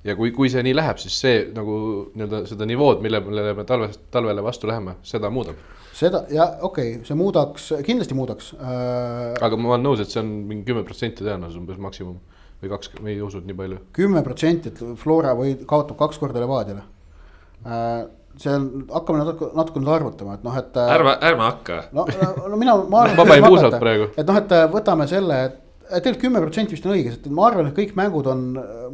ja kui, kui see nii läheb, siis see nagu nii-öelda seda nivood, mille, millele me talve, talvele vastu läheme, seda muudab. seda ja okei okay,, see muudaks, kindlasti muudaks äh.... aga ma olen nõus, et see on mingi kümme protsenti tõenäosus umbes maksimum või kaks, me ei usu nii palju. kümme protsenti, et Flora või kaotab kaks korda Levadiale äh,. see on, hakkame natuke, natuke nüüd arvutama, et noh, et. Äh, ärme, ärme hakka. no, no mina, ma arvan. vaba ei puusalt praegu. et noh, et äh, võtame selle, et tegelikult kümme protsenti vist on õige, sest ma arvan, et kõik mängud on,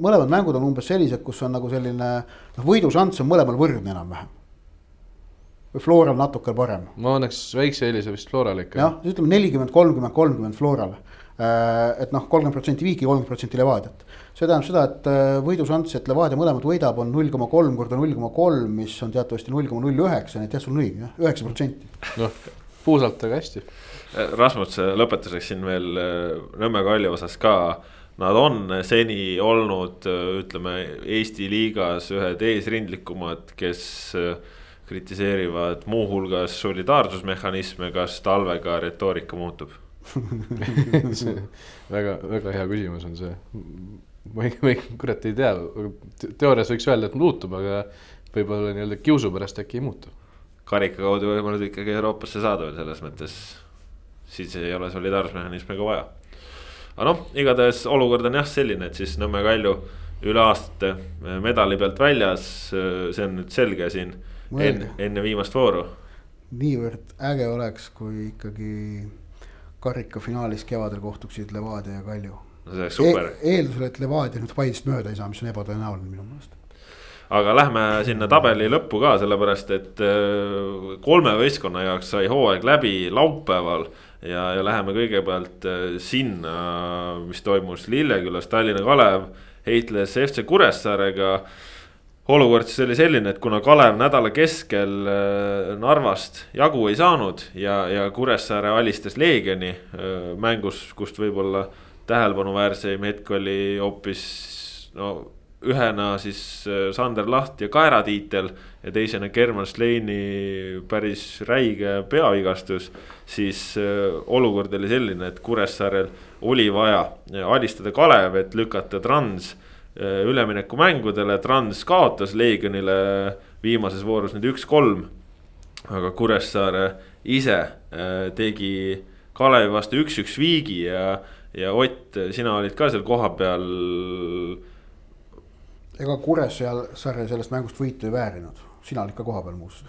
mõlemad mängud on umbes sellised, kus on nagu selline noh, võidušanss on mõlemal võrdne enam-vähem. või Floral natuke parem. ma annaks väikse eelise vist Florale ikka. jah, ütleme nelikümmend, kolmkümmend, kolmkümmend Florale Äh, et noh, kolmkümmend protsenti Viiki, kolmkümmend protsenti Levadiat. see tähendab seda, et äh, võidušanss, et Levadia mõlemad võidab, on null koma kolm korda null koma kolm, mis on teatavasti null koma null üheksa, nii et jah, sul on õige jah, üheksa protsenti. noh, puusalt, aga hästi. Äh, Rasmus, lõpetuseks siin veel Nõmme Kalju osas ka Nad on seni olnud, ütleme Eesti liigas ühed eesrindlikumad, kes kritiseerivad muuhulgas solidaarsusmehhanisme, kas talvega retoorika muutub [LAUGHS] väga, väga hea küsimus on see. ma ei, ma ei, kurat ei tea, teoorias võiks öelda, et muutub, aga võib-olla nii-öelda kiusu pärast äkki ei muutu. karika kaudu võimalus ikkagi Euroopasse saada veel selles mõttes, siis ei ole solidaarsusmehhanismi ka vaja. aga noh, igatahes olukord on jah selline, et siis Nõmme Kalju üle aastate medali pealt väljas, see on nüüd selge siin enne, enne viimast vooru. niivõrd äge oleks, kui ikkagi karikafinaalis kevadel kohtuksid Levadia ja Kalju see oleks super e. eeldusel, et Levadia nüüd Paidest mööda ei saa, mis on ebatõenäoline minu meelest. aga lähme sinna tabeli lõppu ka, sellepärast et äh, kolme võistkonna jaoks sai hooaeg läbi laupäeval. ja, ja läheme kõigepealt äh, sinna, mis toimus Lillekülas, Tallinna Kalev heitles FC Kuressaarega olukord siis oli selline, et kuna Kalev nädala keskel äh, Narvast jagu ei saanud ja, ja Kuressaare alistas Leegioni äh, mängus, kust võib-olla tähelepanuväärseim hetk oli hoopis no ühena siis äh, Sander Laht ja Kaera tiitel ja teisena German Sleini päris räige peavigastus. siis olukord oli selline, et Kuressaarel oli vaja alistada Kalev, et lükata Trans üleminekumängudele, Trans kaotas Leegionile viimases voorus nüüd üks-kolm. aga Kuressaare ise äh, tegi Kalevi vastu üks-üks viigi ja, ja Ott, sina olid ka seal kohapeal. ega Kuressaare sellest mängust võitu ei väärinud, sina olid ka kohapeal muuseas.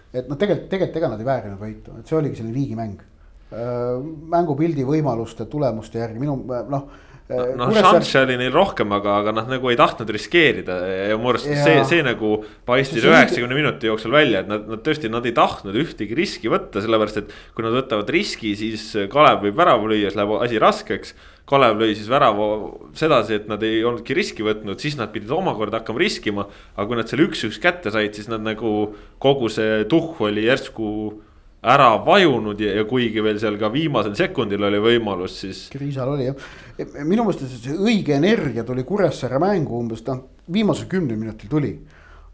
[LAUGHS] et noh, tegelikult, tegelikult ega nad ei väärinud võitu, et see oligi selline viigimäng. Äh, mängupildi võimaluste, tulemuste järgi minu noh noh Kuressaar..., šansse oli neil rohkem, aga, aga nad nagu ei tahtnud riskeerida ja mu arust see, see nagu paistis üheksakümne minuti jooksul välja, et nad, nad tõesti, nad ei tahtnud ühtegi riski võtta, sellepärast et. kui nad võtavad riski, siis Kalev võib värava lüüa, siis läheb asi raskeks. Kalev lõi siis värava sedasi, et nad ei olnudki riski võtnud, siis nad pidid omakorda hakkama riskima. aga kui nad selle üks-üks kätte said, siis nad nagu kogu see tuhh oli järsku ära vajunud ja, ja kuigi veel seal ka viimasel sekundil oli võimalus, siis. Kriisal oli jah, minu meelest see õige energia tuli Kuressaare mängu umbes, ta viimasel kümnel minutil tuli.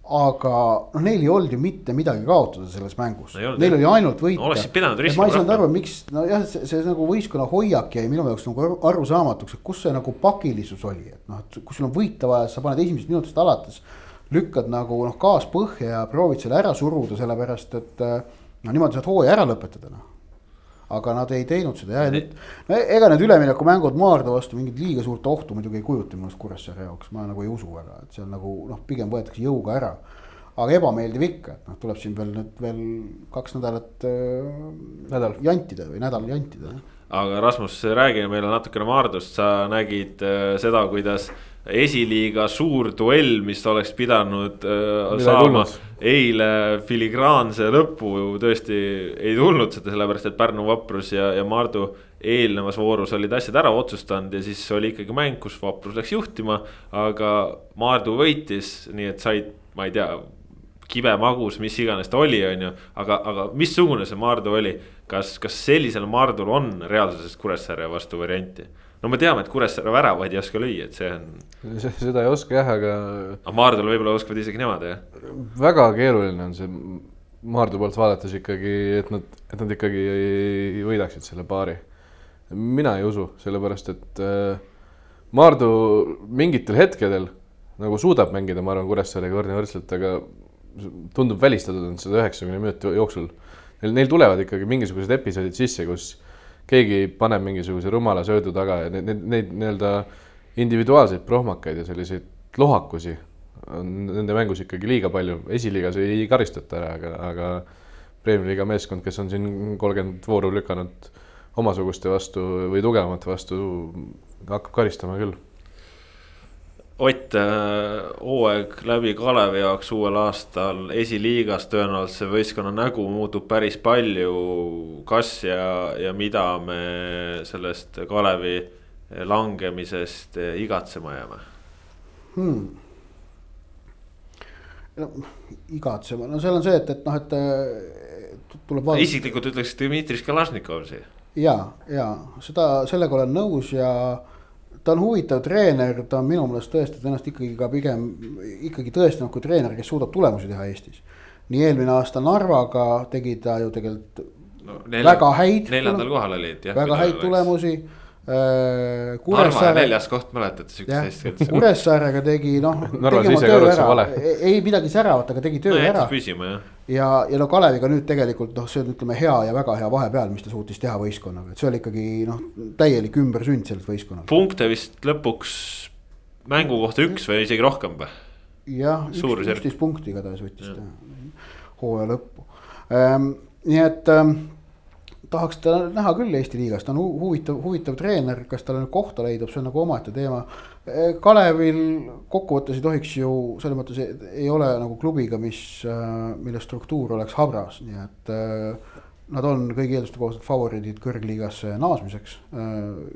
aga noh, neil ei olnud ju mitte midagi kaotada selles mängus no,, neil oli ainult võita no,. oleksid pidanud riskima. ma ei saanud aru, miks, nojah, see, see nagu võistkonna hoiak jäi minu jaoks nagu arusaamatuks, et kus see nagu pakilisus oli, et noh, et kui sul on võita vaja, sa paned esimesest minutist alates. lükkad nagu noh, gaas põhja ja proovid selle ära suruda, sellepärast et äh, no niimoodi saad hooaja ära lõpetada noh. Aga nad ei teinud seda ja nüüd, no ega need üleminekumängud Maardu vastu mingit liiga suurt ohtu muidugi ei kujuta minu arust Kuressaare jaoks, ma nagu ei usu väga, et seal nagu noh, pigem võetakse jõuga ära. aga ebameeldiv ikka, et noh, tuleb siin veel nüüd veel kaks nädalat äh, nädal jantida või nädal jantida. aga Rasmus, räägi meile natukene Maardust, sa nägid äh, seda, kuidas esiliiga suur duell, mis oleks pidanud äh, saama eile filigraanse lõpu ju tõesti ei tulnud seda, sellepärast et Pärnu Vaprus ja, ja Maardu eelnevas voorus olid asjad ära otsustanud ja siis oli ikkagi mäng, kus Vaprus läks juhtima. aga Maardu võitis, nii et said, ma ei tea, kibe magus, mis iganes ta oli, on ju. aga, aga missugune see Maardu oli, kas, kas sellisel Maardul on reaalsuses Kuressaare vastu varianti? No me teame, et Kuressaare väravaid ei oska lüüa, et see on. seda ei oska jah, aga. aga Maardul võib-olla oskavad isegi nemad jah. väga keeruline on see Maardu poolt vaadates ikkagi, et nad, et nad ikkagi võidaksid selle paari. mina ei usu, sellepärast et äh, Maardu mingitel hetkedel nagu suudab mängida, ma arvan, Kuressaarega võrdne-võrdselt, aga tundub välistatud on seda üheksakümne minuti jooksul. Neil, neil tulevad ikkagi mingisugused episoodid sisse, kus keegi paneb mingisuguse rumala söödu taga ja neid, neid, neid nii-öelda individuaalseid prohmakaid ja selliseid lohakusi on nende mängus ikkagi liiga palju, esiliigas ei karistata ära, aga, aga Premiumi liiga meeskond, kes on siin kolmkümmend vooru lükanud omasuguste vastu või tugevamate vastu, hakkab karistama küll Ott, äh, hooaeg läbi Kalevi jaoks uuel aastal esiliigas tõenäoliselt see võistkonna nägu muutub päris palju. kas ja, ja mida me sellest Kalevi langemisest igatsema jääme hmm.? no igatsema, no seal on see, et, et noh, et tuleb vaadata. isiklikult ütleks Dmitri Kalašnikov siia. ja, ja seda, sellega olen nõus ja ta on huvitav treener, ta on minu meelest tõestanud ennast ikkagi ka pigem ikkagi tõestanud kui treener, kes suudab tulemusi teha Eestis. nii eelmine aasta Narvaga tegi ta ju tegelikult no, nelja, väga häid. neljandal kohal olid jah. väga häid tulemusi Äh, Kuressaare. neljas koht, mäletate siukest asja. Kuressaarega tegi noh. ei midagi säravat, aga tegi töö no, ära. püsima jah. Ja, ja no Kaleviga nüüd tegelikult noh, see on, ütleme hea ja väga hea vahepeal, mis ta suutis teha võistkonnaga, et see oli ikkagi noh, täielik ümbersünd sellelt võistkonnalt. punkte vist lõpuks mängu kohta üks või isegi rohkem või? jah, üksteist punkti igatahes võttis ta hooaja lõppu ähm,. nii et ähm, tahaks teda näha küll Eesti liigas, ta on huvitav, huvitav treener, kas talle nüüd kohta leidub, see on nagu omaette teema. Kalevil kokkuvõttes ei tohiks ju selles mõttes ei ole nagu klubiga, mis, mille struktuur oleks habras, nii et äh, nad on kõigi eelduste kohaselt favoriidid kõrgliigasse naasmiseks äh,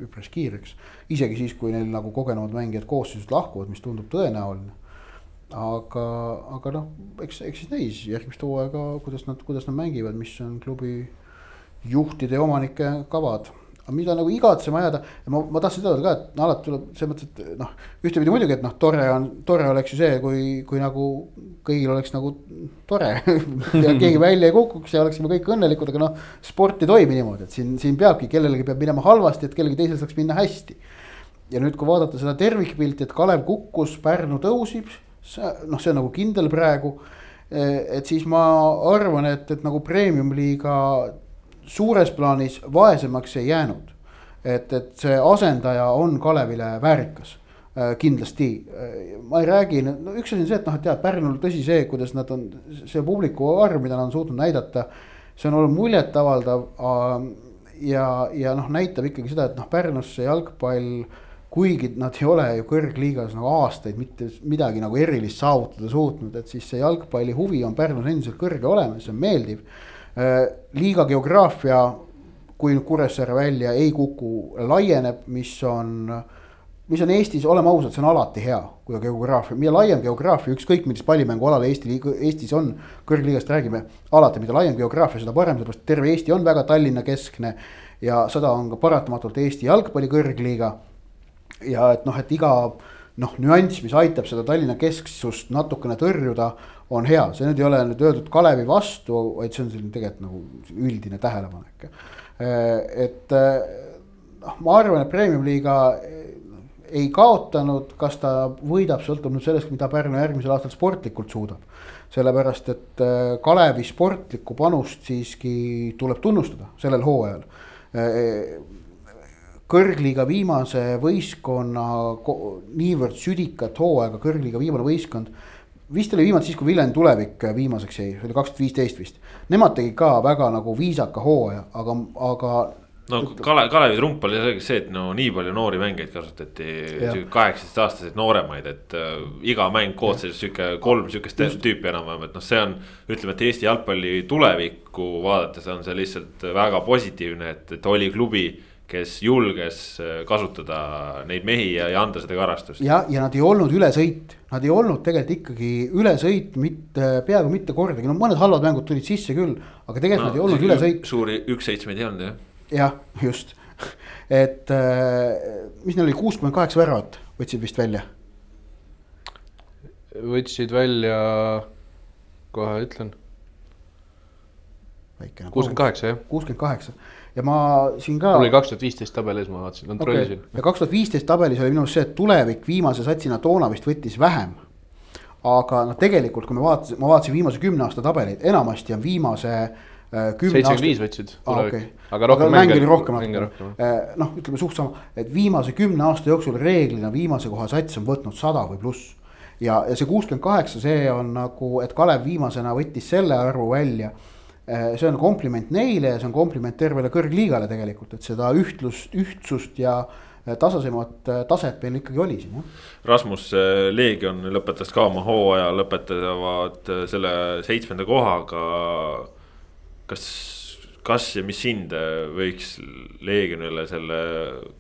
üpris kiireks. isegi siis, kui neil nagu kogenud mängijad koosseisust lahkuvad, mis tundub tõenäoline. aga, aga noh, eks, eks siis näis järgmist hooaega, kuidas nad, kuidas nad mängivad, mis on klubi juhtide ja omanike kavad. mida nagu igatsema jääda, ma, ma tahtsin öelda ka, et no alati tuleb selles mõttes, et noh, ühtepidi muidugi, et noh, tore on, tore oleks ju see, kui, kui nagu kõigil oleks nagu tore [LAUGHS] ja keegi välja ei kukuks ja oleksime kõik õnnelikud, aga noh, sport ei toimi niimoodi, et siin, siin peabki, kellelegi peab minema halvasti, et kellelgi teisel saaks minna hästi. ja nüüd, kui vaadata seda tervikpilti, et Kalev kukkus, Pärnu tõusib, noh, see on nagu kindel praegu. et siis ma arvan, et, et nagu premium-liiga suures plaanis vaesemaks ei jäänud. et, et see asendaja on Kalevile väärikas äh, kindlasti, ma ei räägi, no üks asi on see, et noh, et tead Pärnul tõsi see, kuidas nad on, see publiku arv, mida nad on suutnud näidata. see on olnud muljetavaldav ja, ja noh, näitab ikkagi seda, et noh, Pärnus see jalgpall kuigi nad ei ole ju kõrgliigas nagu aastaid mitte midagi nagu erilist saavutada suutnud, et siis see jalgpalli huvi on Pärnus endiselt kõrge olemas, see on meeldiv. Äh, liiga geograafia, kui nüüd Kuressaare välja ei kuku, laieneb, mis on mis on Eestis, oleme ausad, see on alati hea, kui geograafia, mida laiem geograafia, ükskõik millist pallimängualal Eesti Eestis on, kõrgliigast räägime, alati, mida laiem geograafia, seda parem, sellepärast terve Eesti on väga Tallinna keskne. ja seda on ka paratamatult Eesti jalgpalli kõrgliiga. ja et noh, et iga noh, nüanss, mis aitab seda Tallinna kesksust natukene tõrjuda, on hea, see nüüd ei ole nüüd öeldud Kalevi vastu, vaid see on selline tegelikult nagu üldine tähelepanek. et noh, ma arvan, et premium-liiga ei kaotanud, kas ta võidab, sõltub nüüd sellest, mida Pärnu järgmisel aastal sportlikult suudab. sellepärast, et äh, Kalevi sportlikku panust siiski tuleb tunnustada sellel hooajal. Äh, kõrgliiga viimase võistkonna niivõrd südikat hooaega, kõrgliiga viimane võistkond vist oli viimati siis, kui Viljandi tulevik viimaseks jäi, see oli kaks tuhat viisteist vist. Nemad tegid ka väga nagu viisaka hooaja, aga, aga no Kale-, Kalevi trump oli see, et no nii palju noori mängijaid kasutati, kaheksateistaastaseid nooremaid, et äh, iga mäng koosseis sihuke kolm sihukest tüüpi enam-vähem, et noh, see on. ütleme, et Eesti jalgpalli tulevikku vaadates on see lihtsalt väga positiivne, et, et oli klubi kes julges äh, kasutada neid mehi ja, ja anda seda karastust. ja, ja nad ei olnud ülesõit, nad ei olnud tegelikult ikkagi ülesõit mitte, peaaegu mitte kordagi, no mõned halvad mängud tulid sisse küll, aga tegelikult no, nad ei olnud ülesõit. suuri üks-seitsmeid ei olnud jah jah, just, et äh, mis neil oli, kuuskümmend kaheksa väravat võtsid vist välja? võtsid välja, kohe ütlen. kuuskümmend kaheksa jah. kuuskümmend kaheksa ja ma siin ka. mul oli kaks tuhat viisteist tabelis, ma vaatasin, kontrollisin okay.. ja kaks tuhat viisteist tabelis oli minu arust see, et tulevik viimase satsina toona vist võttis vähem. aga noh, tegelikult kui me vaatasime, ma vaatasin viimase kümne aasta tabeleid, enamasti on viimase Äh, seitsekümmend viis võtsid ah,. Okay. aga rohkem mänge oli rohkem. Äh, noh, ütleme suht sama, et viimase kümne aasta jooksul reeglina viimase koha sats on võtnud sada või pluss. ja, ja see kuuskümmend kaheksa, see on nagu, et Kalev viimasena võttis selle arvu välja. Äh, see on kompliment neile ja see on kompliment tervele kõrgliigale tegelikult, et seda ühtlust, ühtsust ja tasasemat taset meil ikkagi oli siin jah. Rasmus Leegion lõpetas ka oma hooaja, lõpetavad selle seitsmenda kohaga kas, kas ja mis hinde võiks Leegionile selle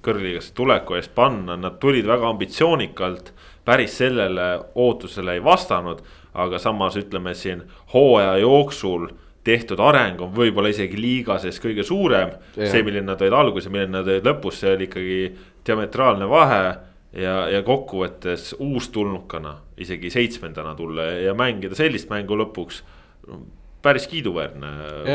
kõrgliigasse tuleku eest panna, nad tulid väga ambitsioonikalt. päris sellele ootusele ei vastanud, aga samas ütleme siin hooaja jooksul tehtud areng on võib-olla isegi liiga sees kõige suurem. see, milline nad olid alguses ja milline nad olid lõpus, see oli ikkagi diametraalne vahe ja, ja kokkuvõttes uustulnukana isegi seitsmendana tulla ja mängida sellist mängu lõpuks päris kiiduväärne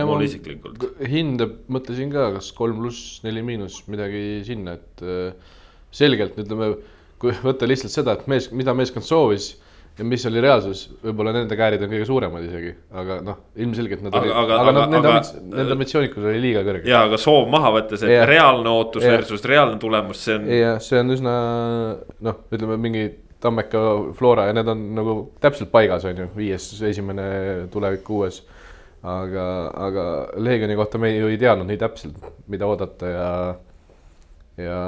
mulle isiklikult. hinde mõtlesin ka, kas kolm pluss neli miinus midagi sinna, et äh, selgelt ütleme, kui võtta lihtsalt seda, et mees, mida meeskond soovis ja mis oli reaalsus, võib-olla nende käärid on kõige suuremad isegi, aga noh, ilmselgelt nad olid, aga, aga, aga nad, nende, aga, nende ambitsioonikus oli liiga kõrge. ja, aga soov maha võttes, et ja, reaalne ootus ja, versus reaalne tulemus, see on. jah, see on üsna noh, ütleme mingi Tammeka, Flora ja need on nagu täpselt paigas, on ju, viies, esimene, tulevik kuues aga, aga Leegioni kohta me ju ei teadnud nii täpselt, mida oodata ja, ja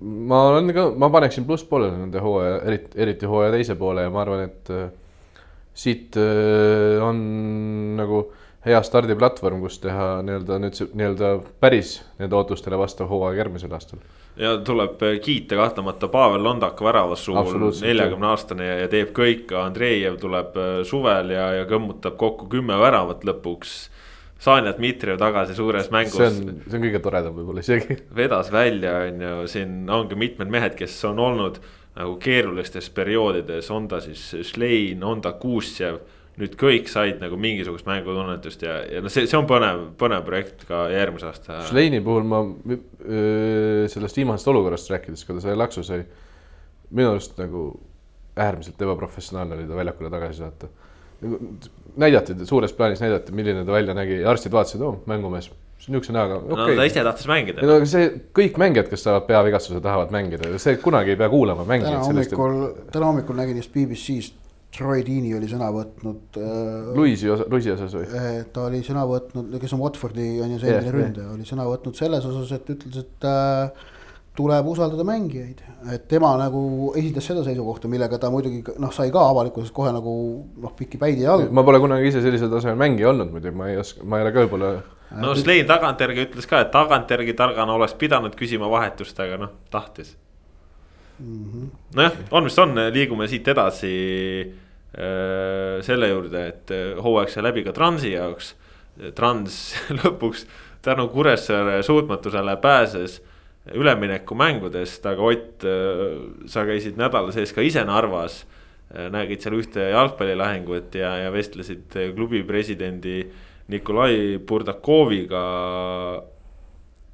ma olen ka, ma paneksin plusspoolele nende hooaja, eriti, eriti hooaja teise poole ja ma arvan, et äh, siit äh, on nagu hea stardiplatvorm, kus teha nii-öelda nüüd nii-öelda päris nende ootustele vastav hooaeg järgmisel aastal ja tuleb kiita kahtlemata Pavel Londaka väravas suhul, neljakümne aastane ja, ja teeb kõik, Andreejev tuleb äh, suvel ja, ja kõmmutab kokku kümme väravat lõpuks. Sanja Dmitrijev tagasi suures mängus. see on, see on kõige toredam võib-olla isegi. [LAUGHS] vedas välja, on ju, siin ongi mitmed mehed, kes on olnud nagu keerulistes perioodides, on ta siis Schlein, on ta Kuusjev nüüd kõik said nagu mingisugust mängutunnetust ja, ja noh, see, see on põnev, põnev projekt ka järgmise aasta. Schleini puhul ma öö, sellest viimasest olukorrast rääkides, kui ta sai laksu sai, minu arust nagu äärmiselt ebaprofessionaalne oli ta väljakule tagasi saata. Nagu näidati, suures plaanis näidati, milline ta välja nägi arstid vaatasid, oo, mängumees niisuguse näoga okay.. no ta ise tahtis mängida. no aga see, kõik mängijad, kes saavad peavigastuse, tahavad mängida, see kunagi ei pea kuulama mängijaid. täna hommikul, täna hommikul nägin just BBC-st Troy Deeney oli sõna võtnud äh,. Luisi osa, Luisi osas või? Äh, ta oli sõna võtnud, kes on Watfordi on ju see endine ründaja, oli sõna võtnud selles osas, et ütles, et äh, tuleb usaldada mängijaid, et tema nagu esitas seda seisukohta, millega ta muidugi noh, sai ka avalikkuses kohe nagu noh, pikki päid ja jalgu. ma pole kunagi ise sellisel tasemel mängija olnud muidu, ma ei oska, ma ei ole ka võib-olla. no Slein tagantjärgi ütles ka, et tagantjärgi targana oleks pidanud küsima vahetust, aga noh, tahtis mm -hmm.. nojah, on mis on, liigume siit edasi äh, selle juurde, et äh, hooaeg sai läbi ka Transi jaoks. Trans [LAUGHS] lõpuks tänu Kuressaare suutmatusele pääses üleminekumängudest, aga Ott, äh, sa käisid nädala sees ka ise Narvas. Äh, nägid seal ühte jalgpallilahingut ja, ja vestlesid klubi presidendi Nikolai Burdakoviga.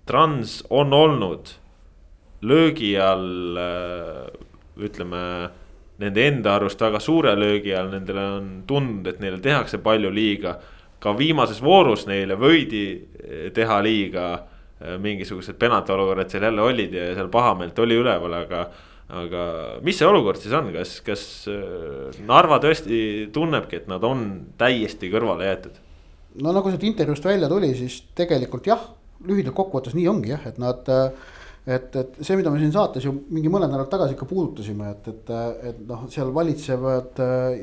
Trans on olnud löögi all, äh, ütleme nende enda arust väga suure löögi all, nendele on tundnud, et neile tehakse palju liiga. ka viimases voorus neile võidi teha liiga Äh, mingisugused penaltiolukorrad seal jälle olid ja seal pahameelt oli üleval, aga. aga mis see olukord siis on, kas, kas äh, Narva tõesti tunnebki, et nad on täiesti kõrvale jäetud? no nagu sealt intervjuust välja tuli, siis tegelikult jah, lühidalt kokkuvõttes nii ongi jah, et nad et, et see, mida me siin saates ju mingi mõned nädalad tagasi ikka puudutasime, et, et, et noh, seal valitsevad,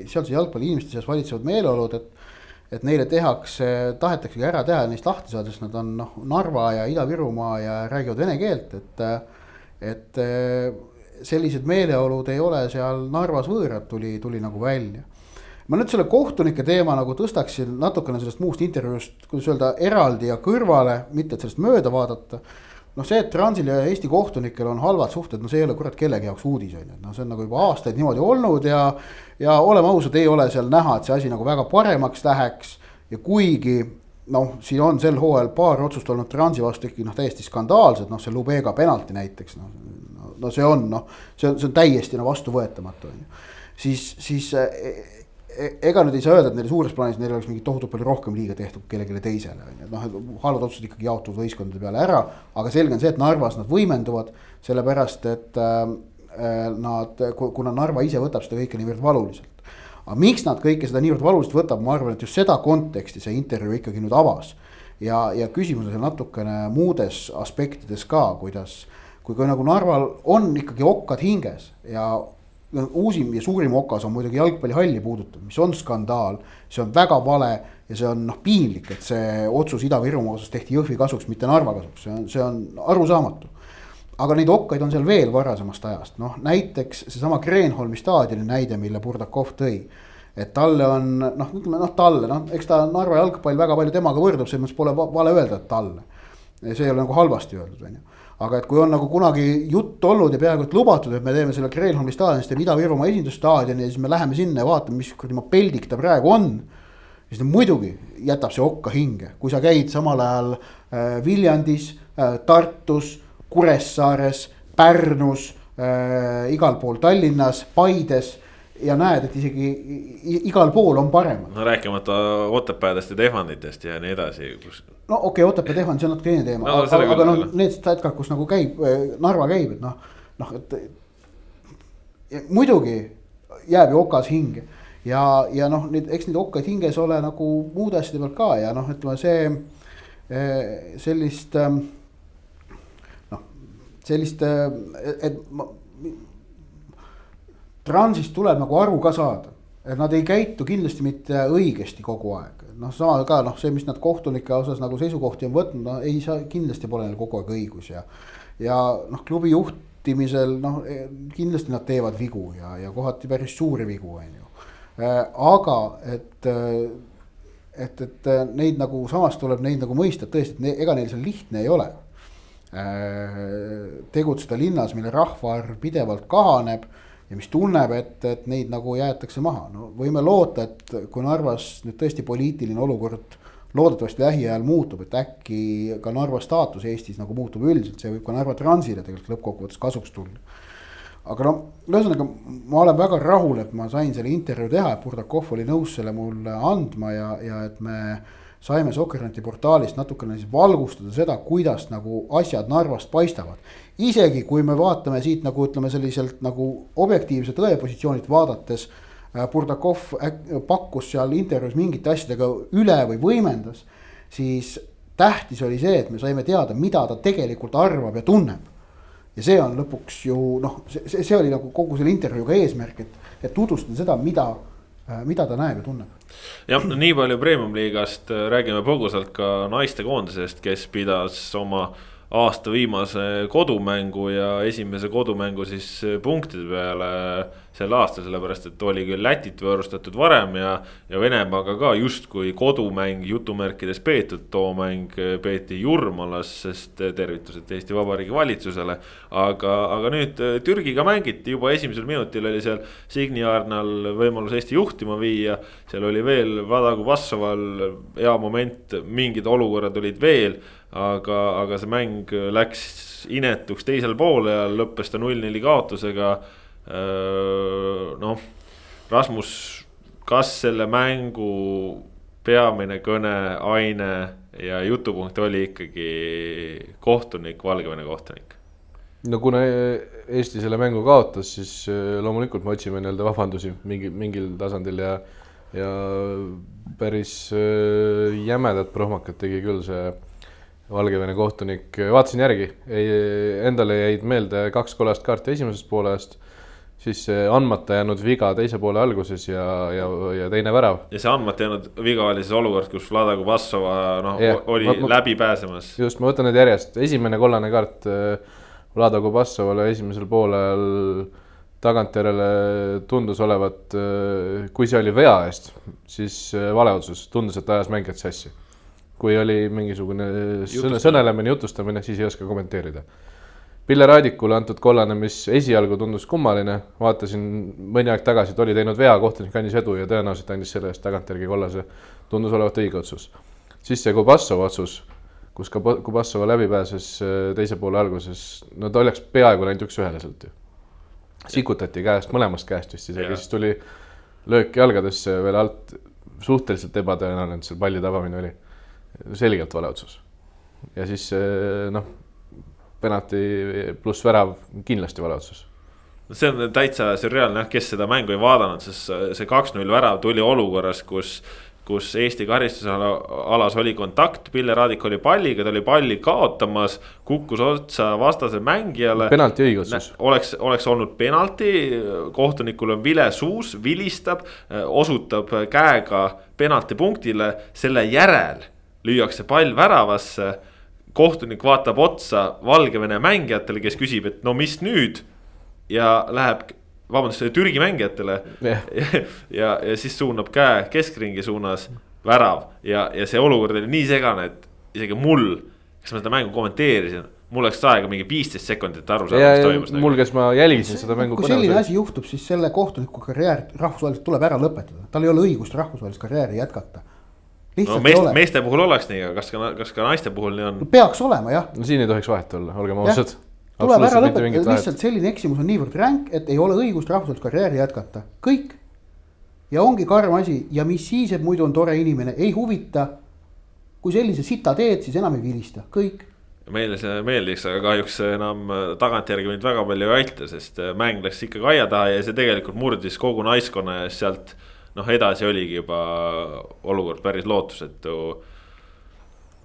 sealse jalgpalliinimeste seas valitsevad meeleolud, et et neile tehakse, tahetaksegi ära teha, neist lahti saada, sest nad on noh, Narva ja Ida-Virumaa ja räägivad vene keelt, et. et sellised meeleolud ei ole seal Narvas võõrad, tuli, tuli nagu välja. ma nüüd selle kohtunike teema nagu tõstaksin natukene sellest muust intervjuust, kuidas öelda, eraldi ja kõrvale, mitte et sellest mööda vaadata noh, see, et Transil ja Eesti kohtunikel on halvad suhted, no see ei ole kurat kellegi jaoks uudis on ju, et noh, see on nagu juba aastaid niimoodi olnud ja. ja oleme ausad, ei ole seal näha, et see asi nagu väga paremaks läheks ja kuigi noh, siin on sel hooajal paar otsust olnud Transi vastu ikkagi noh, täiesti skandaalsed, noh see Lubega penalti näiteks noh. no see on noh, see on, see on täiesti no vastuvõetamatu on ju, siis, siis ega nüüd ei saa öelda, et neil suures plaanis neil oleks mingit tohutult palju rohkem liiga tehtud kellelegi teisele, on ju, et noh, halvad otsused ikkagi jaotuvad võistkondade peale ära. aga selge on see, et Narvas nad võimenduvad, sellepärast et äh, äh nad, kuna Narva ise võtab seda kõike niivõrd valuliselt. aga miks nad kõike seda niivõrd valuliselt võtab, ma arvan, et just seda konteksti see intervjuu ikkagi nüüd avas. ja, ja küsimus on seal natukene muudes aspektides ka, kuidas, kui, kui nagu Narval on ikkagi okkad hinges ja uusim ja suurim okas on muidugi jalgpallihalli puudutav, mis on skandaal. see on väga vale ja see on noh piinlik, et see otsus Ida-Virumaa osas tehti Jõhvi kasuks, mitte Narva kasuks, see on, see on arusaamatu. aga neid okkaid on seal veel varasemast ajast, noh näiteks seesama Kreenholmi staadioni näide, mille Burdakov tõi. et talle on noh, ütleme noh talle, noh eks ta Narva jalgpall väga palju temaga võrdub, selles mõttes pole vale öelda, et talle. see ei ole nagu halvasti öeldud, on ju aga et kui on nagu kunagi jutt olnud ja peaaegu et lubatud, et me teeme selle Kreenholmi staadionist teeme Ida-Virumaa esindusstaadioni ja siis me läheme sinna ja vaatame, mis kuradi ma peldik ta praegu on. siis muidugi jätab see okka hinge, kui sa käid samal ajal äh, Viljandis äh,, Tartus, Kuressaares, Pärnus äh,, igal pool Tallinnas, Paides ja näed, et isegi igal pool on paremad. no rääkimata Otepäädest ja Tehvanditest ja nii edasi, kus no okei okay,, Otepää Tehvan, see on natuke teine teema no,, aga, aga noh, need jätkad, kus nagu käib, eh, Narva käib, et noh, noh, et. muidugi jääb ju okas hinge ja, ja noh, nüüd eks neid okkaid hinges ole nagu muude asjade pealt ka ja noh, ütleme see eh, sellist. Ehm, noh, sellist, eh, et ma. Transist tuleb nagu aru ka saada, et nad ei käitu kindlasti mitte õigesti kogu aeg noh, sama ka noh, see, mis nad kohtunike osas nagu seisukohti on võtnud, no ei saa, kindlasti pole neil kogu aeg õigus ja. ja noh, klubi juhtimisel noh, e, kindlasti nad teevad vigu ja, ja kohati päris suuri vigu, on ju. Äh, aga et, äh, et, et äh, neid nagu samas tuleb neid nagu mõista, et tõesti, et ega neil seal lihtne ei ole tegutseda linnas, mille rahvaarv pidevalt kahaneb ja mis tunneb, et, et neid nagu jäetakse maha, no võime loota, et kui Narvas nüüd tõesti poliitiline olukord loodetavasti lähiajal muutub, et äkki ka Narva staatus Eestis nagu muutub üldiselt, see võib ka Narva Transile tegelikult lõppkokkuvõttes kasuks tulla. aga no ühesõnaga, ma olen väga rahul, et ma sain selle intervjuu teha, et Burdakov oli nõus selle mulle andma ja, ja et me saime Sokkerneti portaalist natukene siis valgustada seda, kuidas nagu asjad Narvast paistavad. Isegi kui me vaatame siit nagu ütleme selliselt nagu objektiivse tõe positsioonilt vaadates. Äh, Burdakov pakkus seal intervjuus mingite asjadega üle või võimendas, siis tähtis oli see, et me saime teada, mida ta tegelikult arvab ja tunneb. ja see on lõpuks ju noh, see, see, oli nagu kogu selle intervjuuga eesmärk, et, et tutvustada seda, mida, mida ta näeb ja tunneb. jah, nii palju premium-liigast räägime põgusalt ka naistekoondisest, kes pidas oma aasta viimase kodumängu ja esimese kodumängu siis punktide peale sel aastal, sellepärast et oli küll Lätit võõrustatud varem ja, ja Venemaaga ka justkui kodumäng jutumärkides peetud, too mäng peeti Jurmalas, sest tervitused Eesti Vabariigi valitsusele. aga, aga nüüd Türgiga mängiti juba esimesel minutil oli seal Signi Arnal võimalus Eesti juhtima viia. seal oli veel Vadagu Vassoval hea moment, mingid olukorrad olid veel, aga, aga see mäng läks inetuks teisel poolel, lõppes ta null-neli kaotusega noh, Rasmus, kas selle mängu peamine kõneaine ja jutupunkt oli ikkagi kohtunik, Valgevene kohtunik? no kuna Eesti selle mängu kaotas, siis loomulikult me otsime nii-öelda vabandusi mingi, mingil tasandil ja, ja päris jämedat prohmakat tegi küll see Valgevene kohtunik, vaatasin järgi, endale jäid meelde kaks kollast kaarti esimesest poolest siis andmata jäänud viga teise poole alguses ja, ja, ja teine värav. ja see andmata jäänud viga oli siis olukord, kus Vlada Kubassova noh yeah, oli ma, läbi pääsemas. just, ma võtan need järjest, esimene kollane kaart äh, Vlada Kubassovale esimesel poolel tagantjärele tundus olevat, äh, kui see oli vea eest, siis äh, vale otsus, tundus, et ajas mängijad sassi. kui oli mingisugune sõnelemine, jutustamine, siis ei oska kommenteerida Pille Raadikule antud kollane, mis esialgu tundus kummaline, vaatasin mõni aeg tagasi, et oli teinud vea, kohtunik andis edu ja tõenäoliselt andis selle eest tagantjärgi kollase. tundus olevat õige otsus. siis see Kubassova otsus, kus ka Kubassova läbi pääses äh, teise poole alguses, no ta oleks peaaegu läinud üks-ühele sealt ju. sikutati käest, mõlemast käest vist isegi, siis tuli löök jalgadesse veel alt, suhteliselt ebatõenäoline, et seal palli tabamine oli. selgelt vale otsus. ja siis äh, noh penalti pluss värav, kindlasti vale otsus see on täitsa sürreaalne jah, kes seda mängu ei vaadanud, sest see kaks-null värav tuli olukorras, kus kus Eesti karistusalas oli kontakt, Pille Raadik oli palliga, ta oli palli kaotamas, kukkus otsa vastase mängijale. penalti õige otsus. oleks, oleks olnud penalti, kohtunikul on vile suus, vilistab, osutab käega penaltipunktile, selle järel lüüakse pall väravasse kohtunik vaatab otsa Valgevene mängijatele, kes küsib, et no mis nüüd. ja läheb, vabandust, Türgi mängijatele yeah. ja, [LAUGHS] ja, ja siis suunab käe keskringi suunas, värav ja, ja see olukord oli nii segane, et isegi mul, kes ma seda mängu kommenteerisin mul läks aega mingi viisteist sekundit aru saada, mis toimus. mul, kes ma jälgisin seda mängu. kui selline asi juhtub, siis selle kohtuniku karjäär rahvusvaheliselt tuleb ära lõpetada, tal ei ole õigust rahvusvahelist karjääri jätkata no meest, meeste puhul oleks nii, aga kas ka, kas ka naiste puhul nii on? peaks olema jah. no siin ei tohiks vahet olla, olgem ausad. tuleb ära lõpetada, lihtsalt selline eksimus on niivõrd ränk, et ei ole õigust rahvusvahelist karjääri jätkata, kõik. ja ongi karm asi ja mis siis, et muidu on tore inimene, ei huvita. kui sellise sita teed, siis enam ei vilista, kõik meile see meeldiks, aga kahjuks enam tagantjärgi mind väga palju ei aita, sest mäng läks ikkagi aia taha ja see tegelikult murdis kogu naiskonna ja sealt noh, edasi oligi juba olukord päris lootusetu.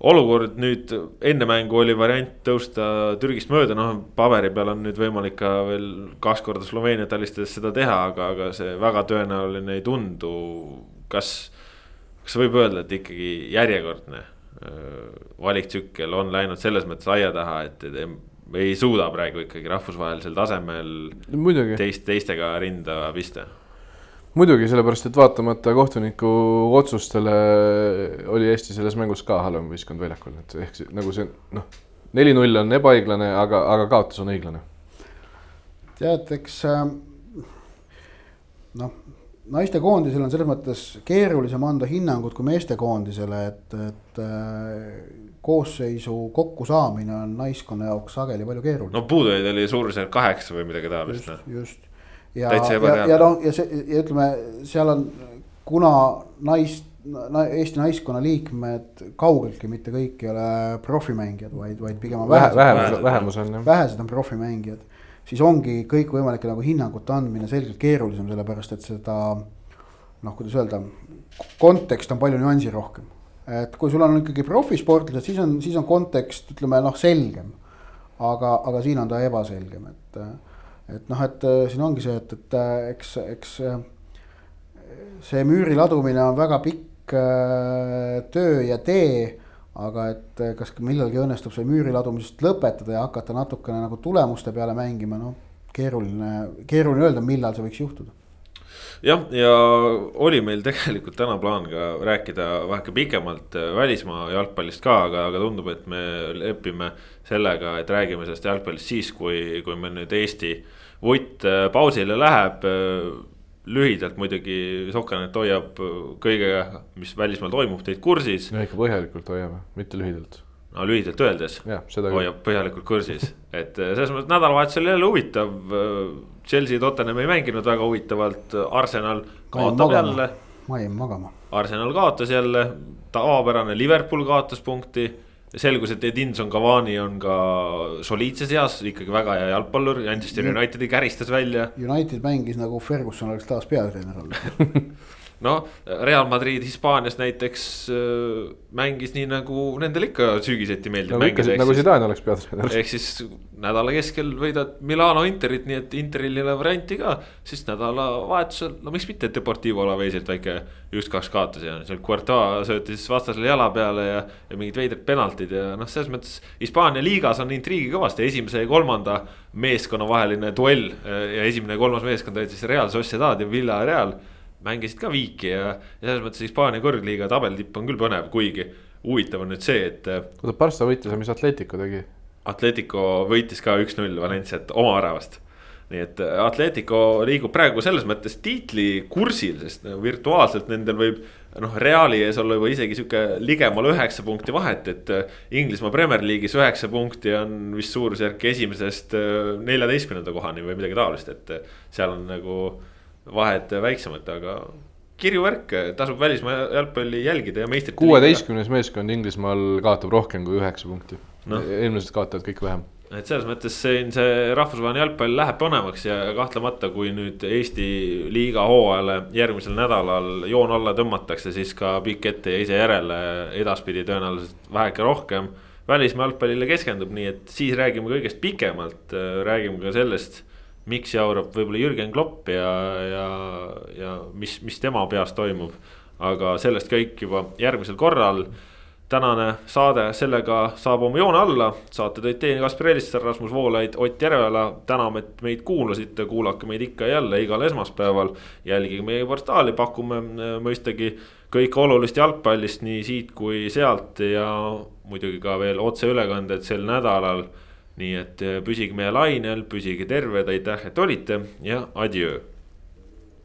olukord nüüd enne mängu oli variant tõusta Türgist mööda, noh paberi peal on nüüd võimalik ka veel kaks korda Sloveeniat alistades seda teha, aga, aga see väga tõenäoline ei tundu. kas, kas võib öelda, et ikkagi järjekordne valiktsükkel on läinud selles mõttes aia taha, et, et ei suuda praegu ikkagi rahvusvahelisel tasemel Muidugi. teist, teistega rinda pista muidugi, sellepärast et vaatamata kohtuniku otsustele oli Eesti selles mängus ka halvem võistkond väljakul, et ehk nagu see noh, neli-null on ebaõiglane, aga, aga kaotus on õiglane. tead, eks ähm, noh, naistekoondisel on selles mõttes keerulisem anda hinnangut kui meestekoondisele, et, et äh, koosseisu kokkusaamine on naiskonna jaoks sageli palju keerulisem. no puudujaid oli suurusjärk kaheksa või midagi taolist. just, just ja, ja, ja noh, ja see ja ütleme, seal on, kuna nais na,, Eesti naiskonna liikmed kaugeltki mitte kõik ei ole profimängijad, vaid, vaid pigem on vähesed. vähemus, vähemus on jah. vähesed on profimängijad, siis ongi kõikvõimalike nagu hinnangute andmine selgelt keerulisem, sellepärast et seda noh, kuidas öelda, kontekst on palju nüansi rohkem. et kui sul on ikkagi profisportlased, siis on, siis on kontekst, ütleme noh, selgem aga, aga siin on ta ebaselgem, et, et noh, et siin ongi see, et, et eks, eks see müüri ladumine on väga pikk töö ja tee aga et kas millalgi õnnestub see müüri ladumisest lõpetada ja hakata natukene nagu tulemuste peale mängima, noh keeruline, keeruline öelda, millal see võiks juhtuda jah, ja oli meil tegelikult täna plaan ka rääkida väheke pikemalt välismaa jalgpallist ka, aga, aga tundub, et me lepime sellega, et räägime sellest jalgpallist siis, kui, kui meil nüüd Eesti vutt pausile läheb lühidalt muidugi Sokanet hoiab kõigega, mis välismaal toimub, teid kursis. no ikka põhjalikult hoiame, mitte lühidalt. no lühidalt öeldes hoiab põhjalikult kursis, [LAUGHS] et selles mõttes nädalavahetusel jälle huvitav. Chelsea Tottenham ei mänginud väga huvitavalt, Arsenal kaotab jälle. ma jäin magama. Arsenal kaotas jälle, tavapärane Liverpool kaotas punkti selgus, et Edinson Cavani on ka soliidses eas, ikkagi väga hea jalgpallur, Manchester Unitedi käristas välja. United mängis nagu Ferguson oleks taas peatreener olnud [LAUGHS] noh, Real Madrid Hispaanias näiteks äh, mängis nii nagu nendel ikka sügiseti meeldib nagu mängida. nagu Zidane oleks peatreener. ehk siis nädala keskel võidad Milano Interit, nii et Interil ei ole varianti ka. siis nädalavahetusel, no miks mitte Deportivo Alaveselt väike üks-kaks kaotas ja seal Courtois söötis vastasele jala peale ja. ja mingid veidrad penaltid ja noh, selles mõttes Hispaania liigas on intriigi kõvasti, esimese ja kolmanda meeskonna vaheline duell. Äh, ja esimene ja kolmas meeskond olid siis Real Sociedad ja Villarreal mängisid ka viiki ja, ja selles mõttes Hispaania kõrgliiga tabelitipp on küll põnev, kuigi huvitav on nüüd see, et. Äh, oota, Barca võitis, aga mis Atletico tegi? Atletico võitis ka üks-null Valenciat oma väravast. nii et äh, Atletico liigub praegu selles mõttes tiitlikursil, sest virtuaalselt nendel võib noh, Reali ees olla juba isegi sihuke ligemale üheksa punkti vahet, et äh, Inglismaa Premier League'is üheksa punkti on vist suurusjärk esimesest neljateistkümnenda kohani või midagi taolist, et seal on nagu vahed väiksemad, aga kirju värk, tasub välismaa jalgpalli jälgida ja meistrite. kuueteistkümnes meeskond Inglismaal kaotab rohkem kui üheksa punkti no.. eelmised kaotavad kõik vähem. et selles mõttes siin see rahvusvaheline jalgpall läheb põnevaks ja kahtlemata, kui nüüd Eesti liiga hooajale järgmisel nädalal joon alla tõmmatakse, siis ka pikk ette ja ise järele edaspidi tõenäoliselt väheke rohkem välismaa jalgpallile keskendub, nii et siis räägime kõigest pikemalt, räägime ka sellest miks jaurab võib-olla Jürgen Klopp ja, ja, ja mis, mis tema peas toimub. aga sellest kõik juba järgmisel korral. tänane saade sellega saab oma joone alla, saate tõid teieni Kaspar Elisser, Rasmus Voolaid, Ott Järvela. täname, et meid kuulasite, kuulake meid ikka ja jälle igal esmaspäeval. jälgige meie portaali, pakume äh, mõistagi kõike olulist jalgpallist nii siit kui sealt ja muidugi ka veel otseülekanded sel nädalal nii et äh, püsige meie lainel, püsige terved, aitäh, et olite ja adjöö